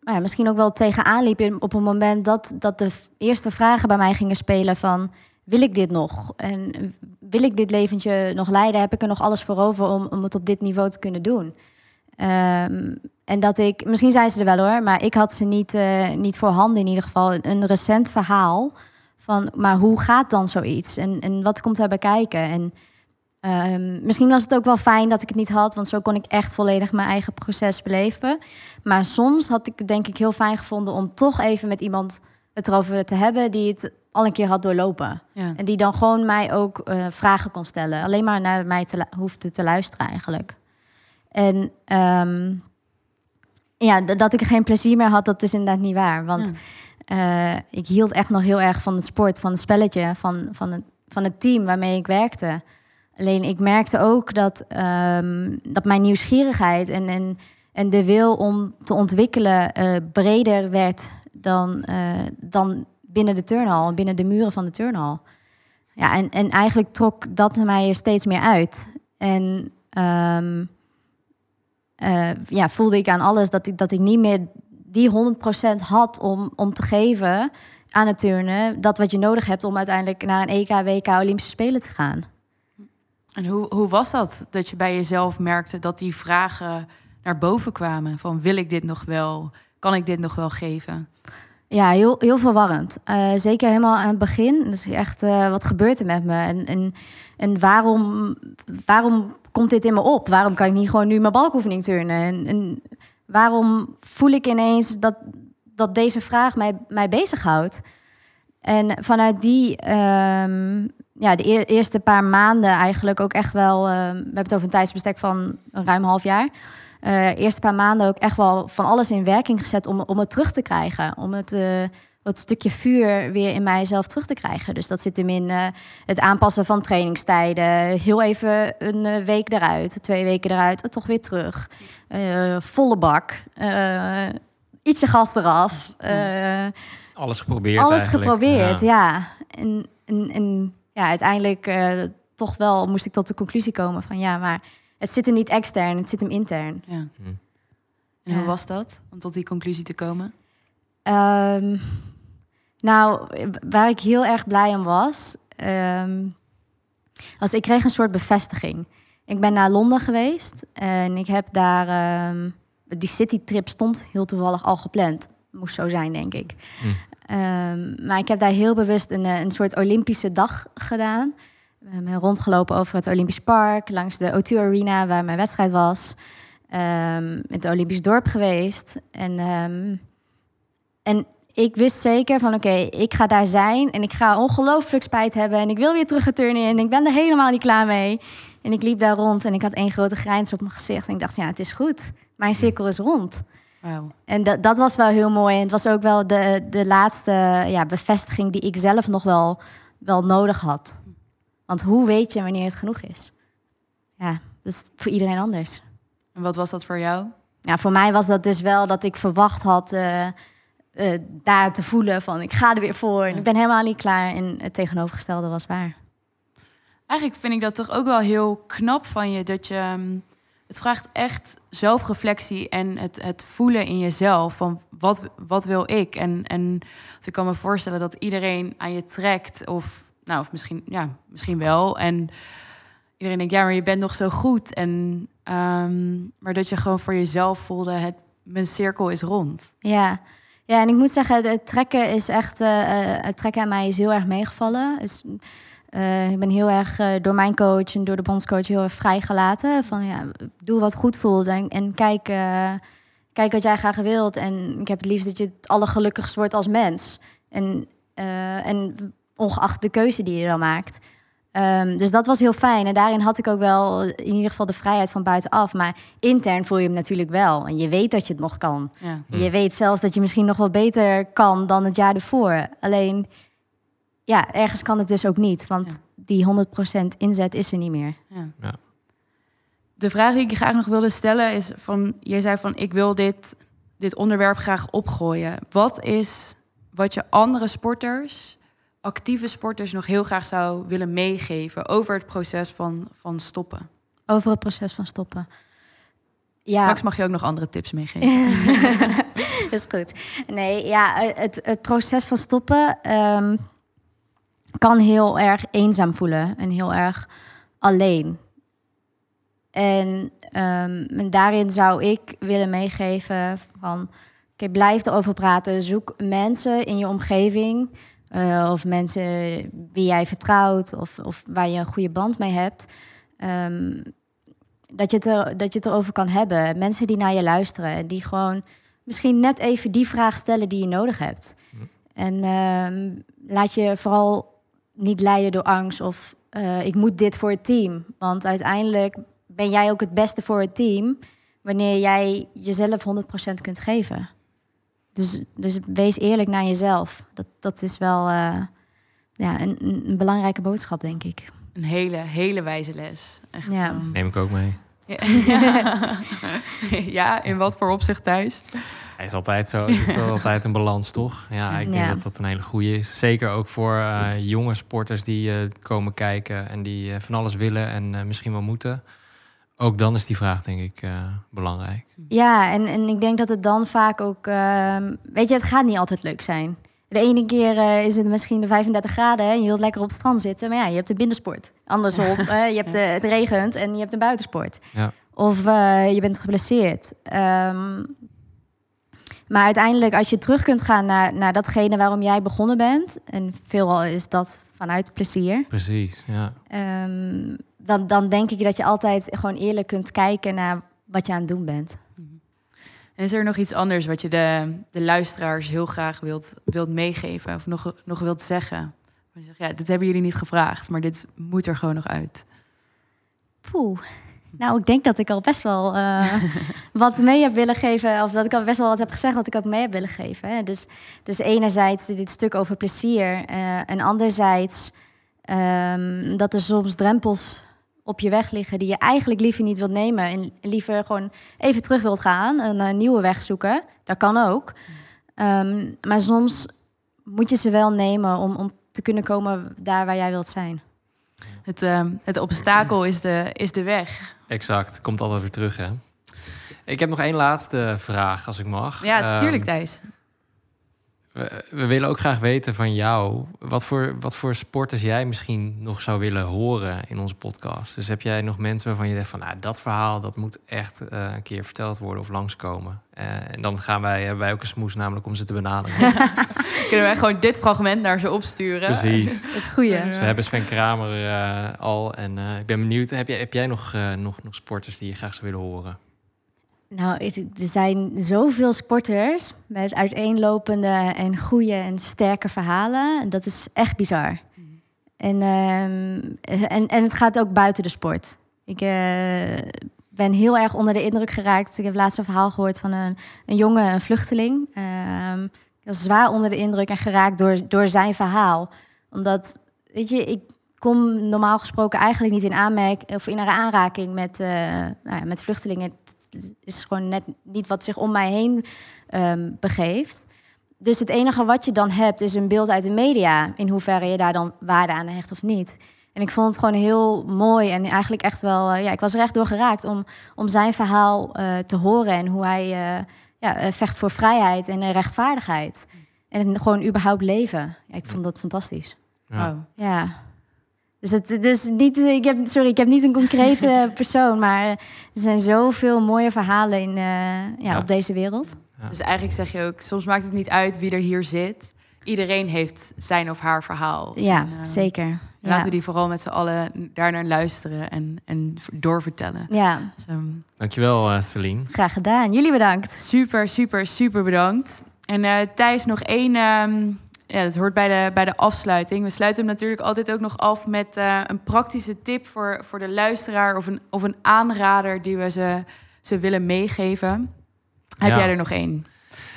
nou misschien ook wel tegenaan liep op een moment dat, dat de eerste vragen bij mij gingen spelen van wil ik dit nog? En wil ik dit leventje nog leiden? Heb ik er nog alles voor over om, om het op dit niveau te kunnen doen? Ehm, en dat ik, misschien zijn ze er wel hoor, maar ik had ze niet, eh, niet voor handen in ieder geval. Een recent verhaal van, maar hoe gaat dan zoiets? En, en wat komt daarbij kijken? En Ehm, misschien was het ook wel fijn dat ik het niet had, want zo kon ik echt volledig mijn eigen proces beleven. Maar soms had ik het denk ik heel fijn gevonden om toch even met iemand het erover te hebben die het al een keer had doorlopen. Ja. En die dan gewoon mij ook eh, vragen kon stellen. Alleen maar naar mij te hoefde te luisteren eigenlijk. En ehm, ja, dat ik geen plezier meer had, dat is inderdaad niet waar. Want eh, ik hield echt nog heel erg van het sport, van het spelletje, van, van, het, van het team waarmee ik werkte. Alleen ik merkte ook dat, ehm, dat mijn nieuwsgierigheid en, en, en de wil om te ontwikkelen eh, breder werd dan, eh, dan binnen de turnhal, binnen de muren van de turnhal. Ja, en, en eigenlijk trok dat mij er steeds meer uit. En ehm, eh, ja, voelde ik aan alles dat ik, dat ik niet meer die 100% had om, om te geven aan het turnen. Dat wat je nodig hebt om uiteindelijk naar een EK, WK, Olympische Spelen te gaan. En hoe, hoe was dat? Dat je bij jezelf merkte dat die vragen naar boven kwamen. Van wil ik dit nog wel? Kan ik dit nog wel geven? Ja, heel, heel verwarrend. Eh, zeker helemaal aan het begin. Dus echt, eh, wat gebeurt er met me? En, en, en waarom, waarom komt dit in me op? Waarom kan ik niet gewoon nu mijn balkoefening turnen? En, en waarom voel ik ineens dat, dat deze vraag mij, mij bezighoudt? En vanuit die, ehm, ja, de eer- eerste paar maanden eigenlijk ook echt wel... eh, we hebben het over een tijdsbestek van een ruim half jaar... eh eerste paar maanden ook echt wel van alles in werking gezet om, om het terug te krijgen. Om het, eh, het stukje vuur weer in mijzelf terug te krijgen. Dus dat zit hem in eh, het aanpassen van trainingstijden. Heel even een eh, week eruit, twee weken eruit, toch weer terug. Eh, volle bak. eh, ietsje gas eraf. eh, Alles geprobeerd alles eigenlijk. geprobeerd, Ja. ja. En, en, en ja, uiteindelijk eh, toch wel moest ik tot de conclusie komen van ja, maar het zit hem niet extern, het zit hem intern. Ja. Hm. En hoe was dat? Om tot die conclusie te komen? Ehm, nou, waar ik heel erg blij om was, ehm, was ik kreeg een soort bevestiging. Ik ben naar Londen geweest en ik heb daar ehm, die citytrip stond heel toevallig al gepland. Moest zo zijn, denk ik. Hm. Ehm, maar ik heb daar heel bewust een, eh, een soort Olympische dag gedaan. We hebben rondgelopen over het Olympisch Park, langs de O2 Arena waar mijn wedstrijd was. Met het Olympisch dorp geweest. En, en ik wist zeker van oké, ik ga daar zijn en ik ga ongelooflijk spijt hebben. En ik wil weer terug turnen en ik ben er helemaal niet klaar mee. En ik liep daar rond en ik had één grote grijns op mijn gezicht. En ik dacht, ja, het is goed. Mijn cirkel is rond. En dat, dat was wel heel mooi. En het was ook wel de, de laatste ja, bevestiging die ik zelf nog wel, wel nodig had. Want hoe weet je wanneer het genoeg is? Ja, dat is voor iedereen anders. En wat was dat voor jou? Ja, voor mij was dat dus wel dat ik verwacht had eh, eh, daar te voelen van ik ga er weer voor en ik ben helemaal niet klaar. En het tegenovergestelde was waar. Eigenlijk vind ik dat toch ook wel heel knap van je dat je. ehm, Het vraagt echt zelfreflectie en het, het voelen in jezelf van wat, wat wil ik? En, en ik kan me voorstellen dat iedereen aan je trekt of nou of misschien ja misschien wel en iedereen denkt ja maar je bent nog zo goed en ehm, maar dat je gewoon voor jezelf voelde het mijn cirkel is rond. Ja. Ja, en ik moet zeggen, het trekken is echt. eh, eh, het trekken aan mij is heel erg meegevallen. Dus, eh, ik ben heel erg door mijn coach en door de bondscoach heel erg vrijgelaten. Van ja, doe wat goed voelt en, en kijk, kijk wat jij graag wilt. En ik heb het liefst dat je het allergelukkigst wordt als mens. En, en ongeacht de keuze die je dan maakt. Ehm, dus dat was heel fijn. En daarin had ik ook wel in ieder geval de vrijheid van buitenaf. Maar intern voel je hem natuurlijk wel. En je weet dat je het nog kan. Ja. Je weet zelfs dat je misschien nog wel beter kan dan het jaar ervoor. Alleen, ja, ergens kan het dus ook niet. Want Ja. die 100% inzet is er niet meer. Ja. Ja. De vraag die ik je graag nog wilde stellen is van... Jij zei van, ik wil dit, dit onderwerp graag opgooien. Wat is wat je andere sporters, actieve sporters... nog heel graag zou willen meegeven over het proces van, van stoppen? Over het proces van stoppen. Ja, Straks mag je ook nog andere tips meegeven. [laughs] is goed. Nee, ja, het, het proces van stoppen ehm, kan heel erg eenzaam voelen en heel erg alleen. En, ehm, en daarin zou ik willen meegeven van, oké, blijf erover praten. Zoek mensen in je omgeving eh, of mensen wie jij vertrouwt of, of waar je een goede band mee hebt. Ehm, dat, je het er, dat je het erover kan hebben. Mensen die naar je luisteren en die gewoon misschien net even die vraag stellen die je nodig hebt. En ehm, laat je vooral niet leiden door angst of eh, ik moet dit voor het team. Want uiteindelijk ben jij ook het beste voor het team wanneer jij jezelf 100% kunt geven. Dus, dus wees eerlijk naar jezelf. Dat, dat is wel eh, ja, een, belangrijke boodschap, denk ik. Een hele, hele wijze les. Echt, Ja. ehm, Neem ik ook mee. ja. [laughs] ja, in wat voor opzicht thuis? Hij is altijd zo. Het is [laughs] altijd een balans, toch? Ja, ik denk Ja. dat dat een hele goede is. Zeker ook voor eh, jonge sporters die eh, komen kijken en die van alles willen en eh, misschien wel moeten. Ook dan is die vraag, denk ik, eh, belangrijk. Ja, en, en ik denk dat het dan vaak ook... ehm, weet je, het gaat niet altijd leuk zijn. De ene keer eh, is het misschien de 35 graden hè, en je wilt lekker op het strand zitten. Maar ja, je hebt de binnensport. Andersom, [laughs] je hebt eh, het regent en je hebt de buitensport. Ja. Of je bent geblesseerd. Ehm, maar uiteindelijk, als je terug kunt gaan naar, naar datgene waarom jij begonnen bent... en veelal is dat vanuit plezier... Precies, ja. ehm, dan, dan denk ik dat je altijd gewoon eerlijk kunt kijken naar wat je aan het doen bent. En is er nog iets anders wat je de, de luisteraars heel graag wilt, wilt meegeven of nog, nog wilt zeggen? Je zegt, ja, dit hebben jullie niet gevraagd, maar dit moet er gewoon nog uit. Poeh. Nou, ik denk dat ik al best wel eh, [laughs] wat mee heb willen geven. Of dat ik al best wel wat heb gezegd wat ik ook mee heb willen geven. Hè. Dus, dus enerzijds dit stuk over plezier. eh, en anderzijds ehm, dat er soms drempels op je weg liggen... die je eigenlijk liever niet wilt nemen. En liever gewoon even terug wilt gaan. Een eh, nieuwe weg zoeken. Dat kan ook. Ehm, maar soms moet je ze wel nemen om, om te kunnen komen daar waar jij wilt zijn. Het, ehm, het obstakel is de, is de weg. Exact. Komt altijd weer terug, hè? Ik heb nog één laatste vraag, als ik mag. Ja, tuurlijk Thijs. We, we willen ook graag weten van jou wat voor, wat voor sporters jij misschien nog zou willen horen in onze podcast. Dus heb jij nog mensen waarvan je denkt van nou, dat verhaal dat moet echt eh, een keer verteld worden of langskomen. Eh, en dan gaan wij, hebben wij ook een smoes namelijk om ze te benaderen. [laughs] Kunnen wij gewoon dit fragment naar ze opsturen? Precies. [laughs] Goeie. Dus we hebben Sven Kramer eh, al. En eh, ik ben benieuwd, heb jij, heb jij nog, nog, nog sporters die je graag zou willen horen? Nou, er zijn zoveel sporters met uiteenlopende en goede en sterke verhalen. Dat is echt bizar. En, ehm, en, en het gaat ook buiten de sport. Ik eh, ben heel erg onder de indruk geraakt. Ik heb laatst een verhaal gehoord van een, een jongen, een vluchteling. Ehm, ik was zwaar onder de indruk en geraakt door, door zijn verhaal. Omdat, weet je, ik kom normaal gesproken eigenlijk niet in aanmerk of in aanraking met, eh, nou ja, met vluchtelingen. Het is gewoon net niet wat zich om mij heen ehm, begeeft. Dus het enige wat je dan hebt is een beeld uit de media. In hoeverre je daar dan waarde aan hecht of niet. En ik vond het gewoon heel mooi en eigenlijk echt wel, eh, ja, ik was er echt door geraakt om, om zijn verhaal eh, te horen en hoe hij eh, ja, vecht voor vrijheid en rechtvaardigheid. En gewoon überhaupt leven. Ja, ik vond dat fantastisch. Ja. Oh. Ja. Dus het het is niet, ik heb, sorry, ik heb niet een concrete [laughs] persoon, maar er zijn zoveel mooie verhalen in, eh, ja, Ja. op deze wereld. Dus eigenlijk zeg je ook, soms maakt het niet uit wie er hier zit. Iedereen heeft zijn of haar verhaal. Ja, En, eh, zeker. Ja. Laten we die vooral met z'n allen daarnaar luisteren en, en doorvertellen. Ja, Dus, ehm, Dankjewel, eh Celine. graag gedaan. Jullie bedankt. super, super, super bedankt. En eh Thijs, nog één. ehm, ja, dat hoort bij de, bij de afsluiting. We sluiten hem natuurlijk altijd ook nog af met eh, een praktische tip voor, voor de luisteraar of een, of een aanrader die we ze, ze willen meegeven. Heb Ja. jij er nog één?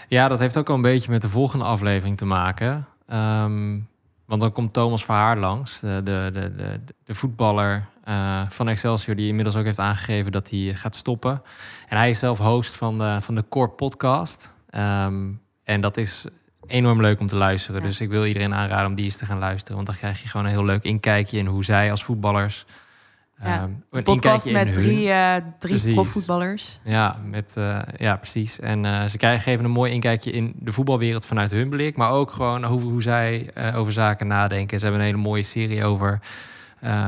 Ja, dat heeft ook al een beetje met de volgende aflevering te maken. Ehm, want dan komt Thomas Verhaar langs, de, de, de, de, de voetballer eh, van Excelsior... die inmiddels ook heeft aangegeven dat hij gaat stoppen. En hij is zelf host van de, van de Core podcast. Ehm, en dat is enorm leuk om te luisteren. Ja. Dus ik wil iedereen aanraden om die eens te gaan luisteren. Want dan krijg je gewoon een heel leuk inkijkje in hoe zij als voetballers... Ja, ehm, Een podcast met hun- drie, eh, drie profvoetballers. ja, met, eh, ja, precies. En eh, ze krijgen geven een mooi inkijkje in de voetbalwereld vanuit hun blik. Maar ook gewoon hoe, hoe zij over zaken nadenken. Ze hebben een hele mooie serie over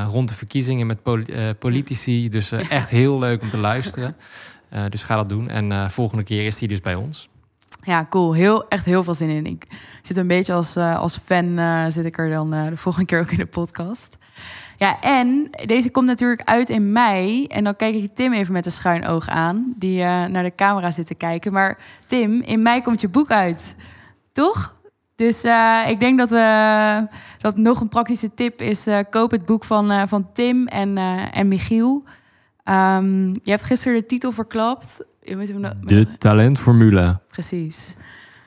rond de verkiezingen met poli- politici. Dus echt heel leuk om te luisteren. Dus ga dat doen. En volgende keer is hij dus bij ons. Ja, cool. Heel, echt heel veel zin in. Ik zit een beetje als, eh, als fan, eh, zit ik er dan eh, de volgende [laughs] keer ook in de podcast. Ja, en deze komt natuurlijk uit in mei. En dan kijk ik Tim even met een schuin oog aan, die naar de camera zit te kijken. Maar Tim, in mei komt je boek uit, toch? Dus ik denk dat, we, dat nog een praktische tip is: koop het boek van, van Tim en, en Michiel. Ehm, je hebt gisteren de titel verklapt. Je moet hem nog- De talentformule. Precies.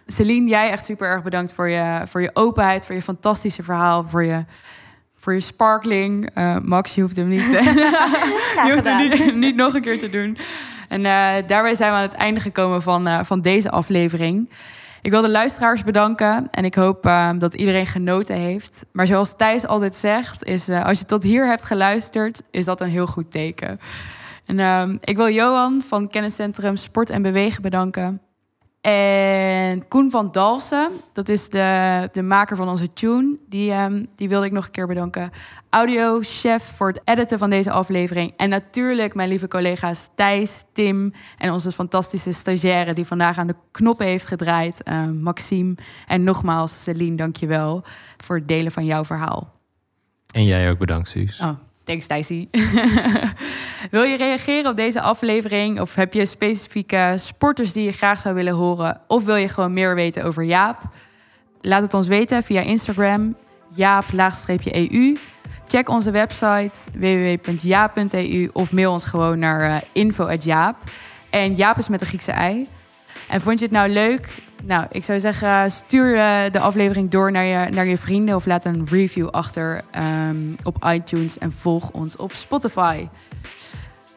Celine, jij echt super erg bedankt voor je, voor je openheid, voor je fantastische verhaal, voor je, voor je sparkling. Eh, Max, je hoeft hem niet, [laughs] je hoeft hem niet, niet nog een keer te doen. En eh, daarbij zijn we aan het einde gekomen van, eh, van deze aflevering. Ik wil de luisteraars bedanken en ik hoop dat iedereen genoten heeft. Maar zoals Thijs altijd zegt, is eh, als je tot hier hebt geluisterd, is dat een heel goed teken. En ehm, ik wil Johan van Kenniscentrum Sport en Bewegen bedanken. En Koen van Dalsen, dat is de, de maker van onze tune. Die, ehm, die wilde ik nog een keer bedanken. Audiochef voor het editen van deze aflevering. En natuurlijk mijn lieve collega's Thijs, Tim en onze fantastische stagiaire die vandaag aan de knoppen heeft gedraaid. ehm, Maxime. En nogmaals, Celine, dankjewel voor het delen van jouw verhaal. En jij ook bedankt, Suus. Oh, thanks Thijsie. [laughs] Wil je reageren op deze aflevering? Of heb je specifieke sporters die je graag zou willen horen? Of wil je gewoon meer weten over Jaap? Laat het ons weten via Instagram, jaap-eu. Check onze website www.jaap.eu of mail ons gewoon naar eh, info.jaap. En Jaap is met de Griekse ei. En vond je het nou leuk? Nou, ik zou zeggen, stuur eh, de aflevering door naar je, naar je vrienden of laat een review achter ehm, op iTunes en volg ons op Spotify.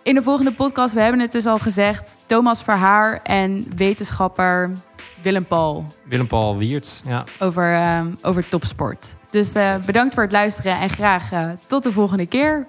In de volgende podcast, we hebben het dus al gezegd, Thomas Verhaar en wetenschapper Willem Paul Willem-Paul Wiertz. Ja. over, ehm, over topsport. Dus eh, bedankt voor het luisteren en graag eh, tot de volgende keer.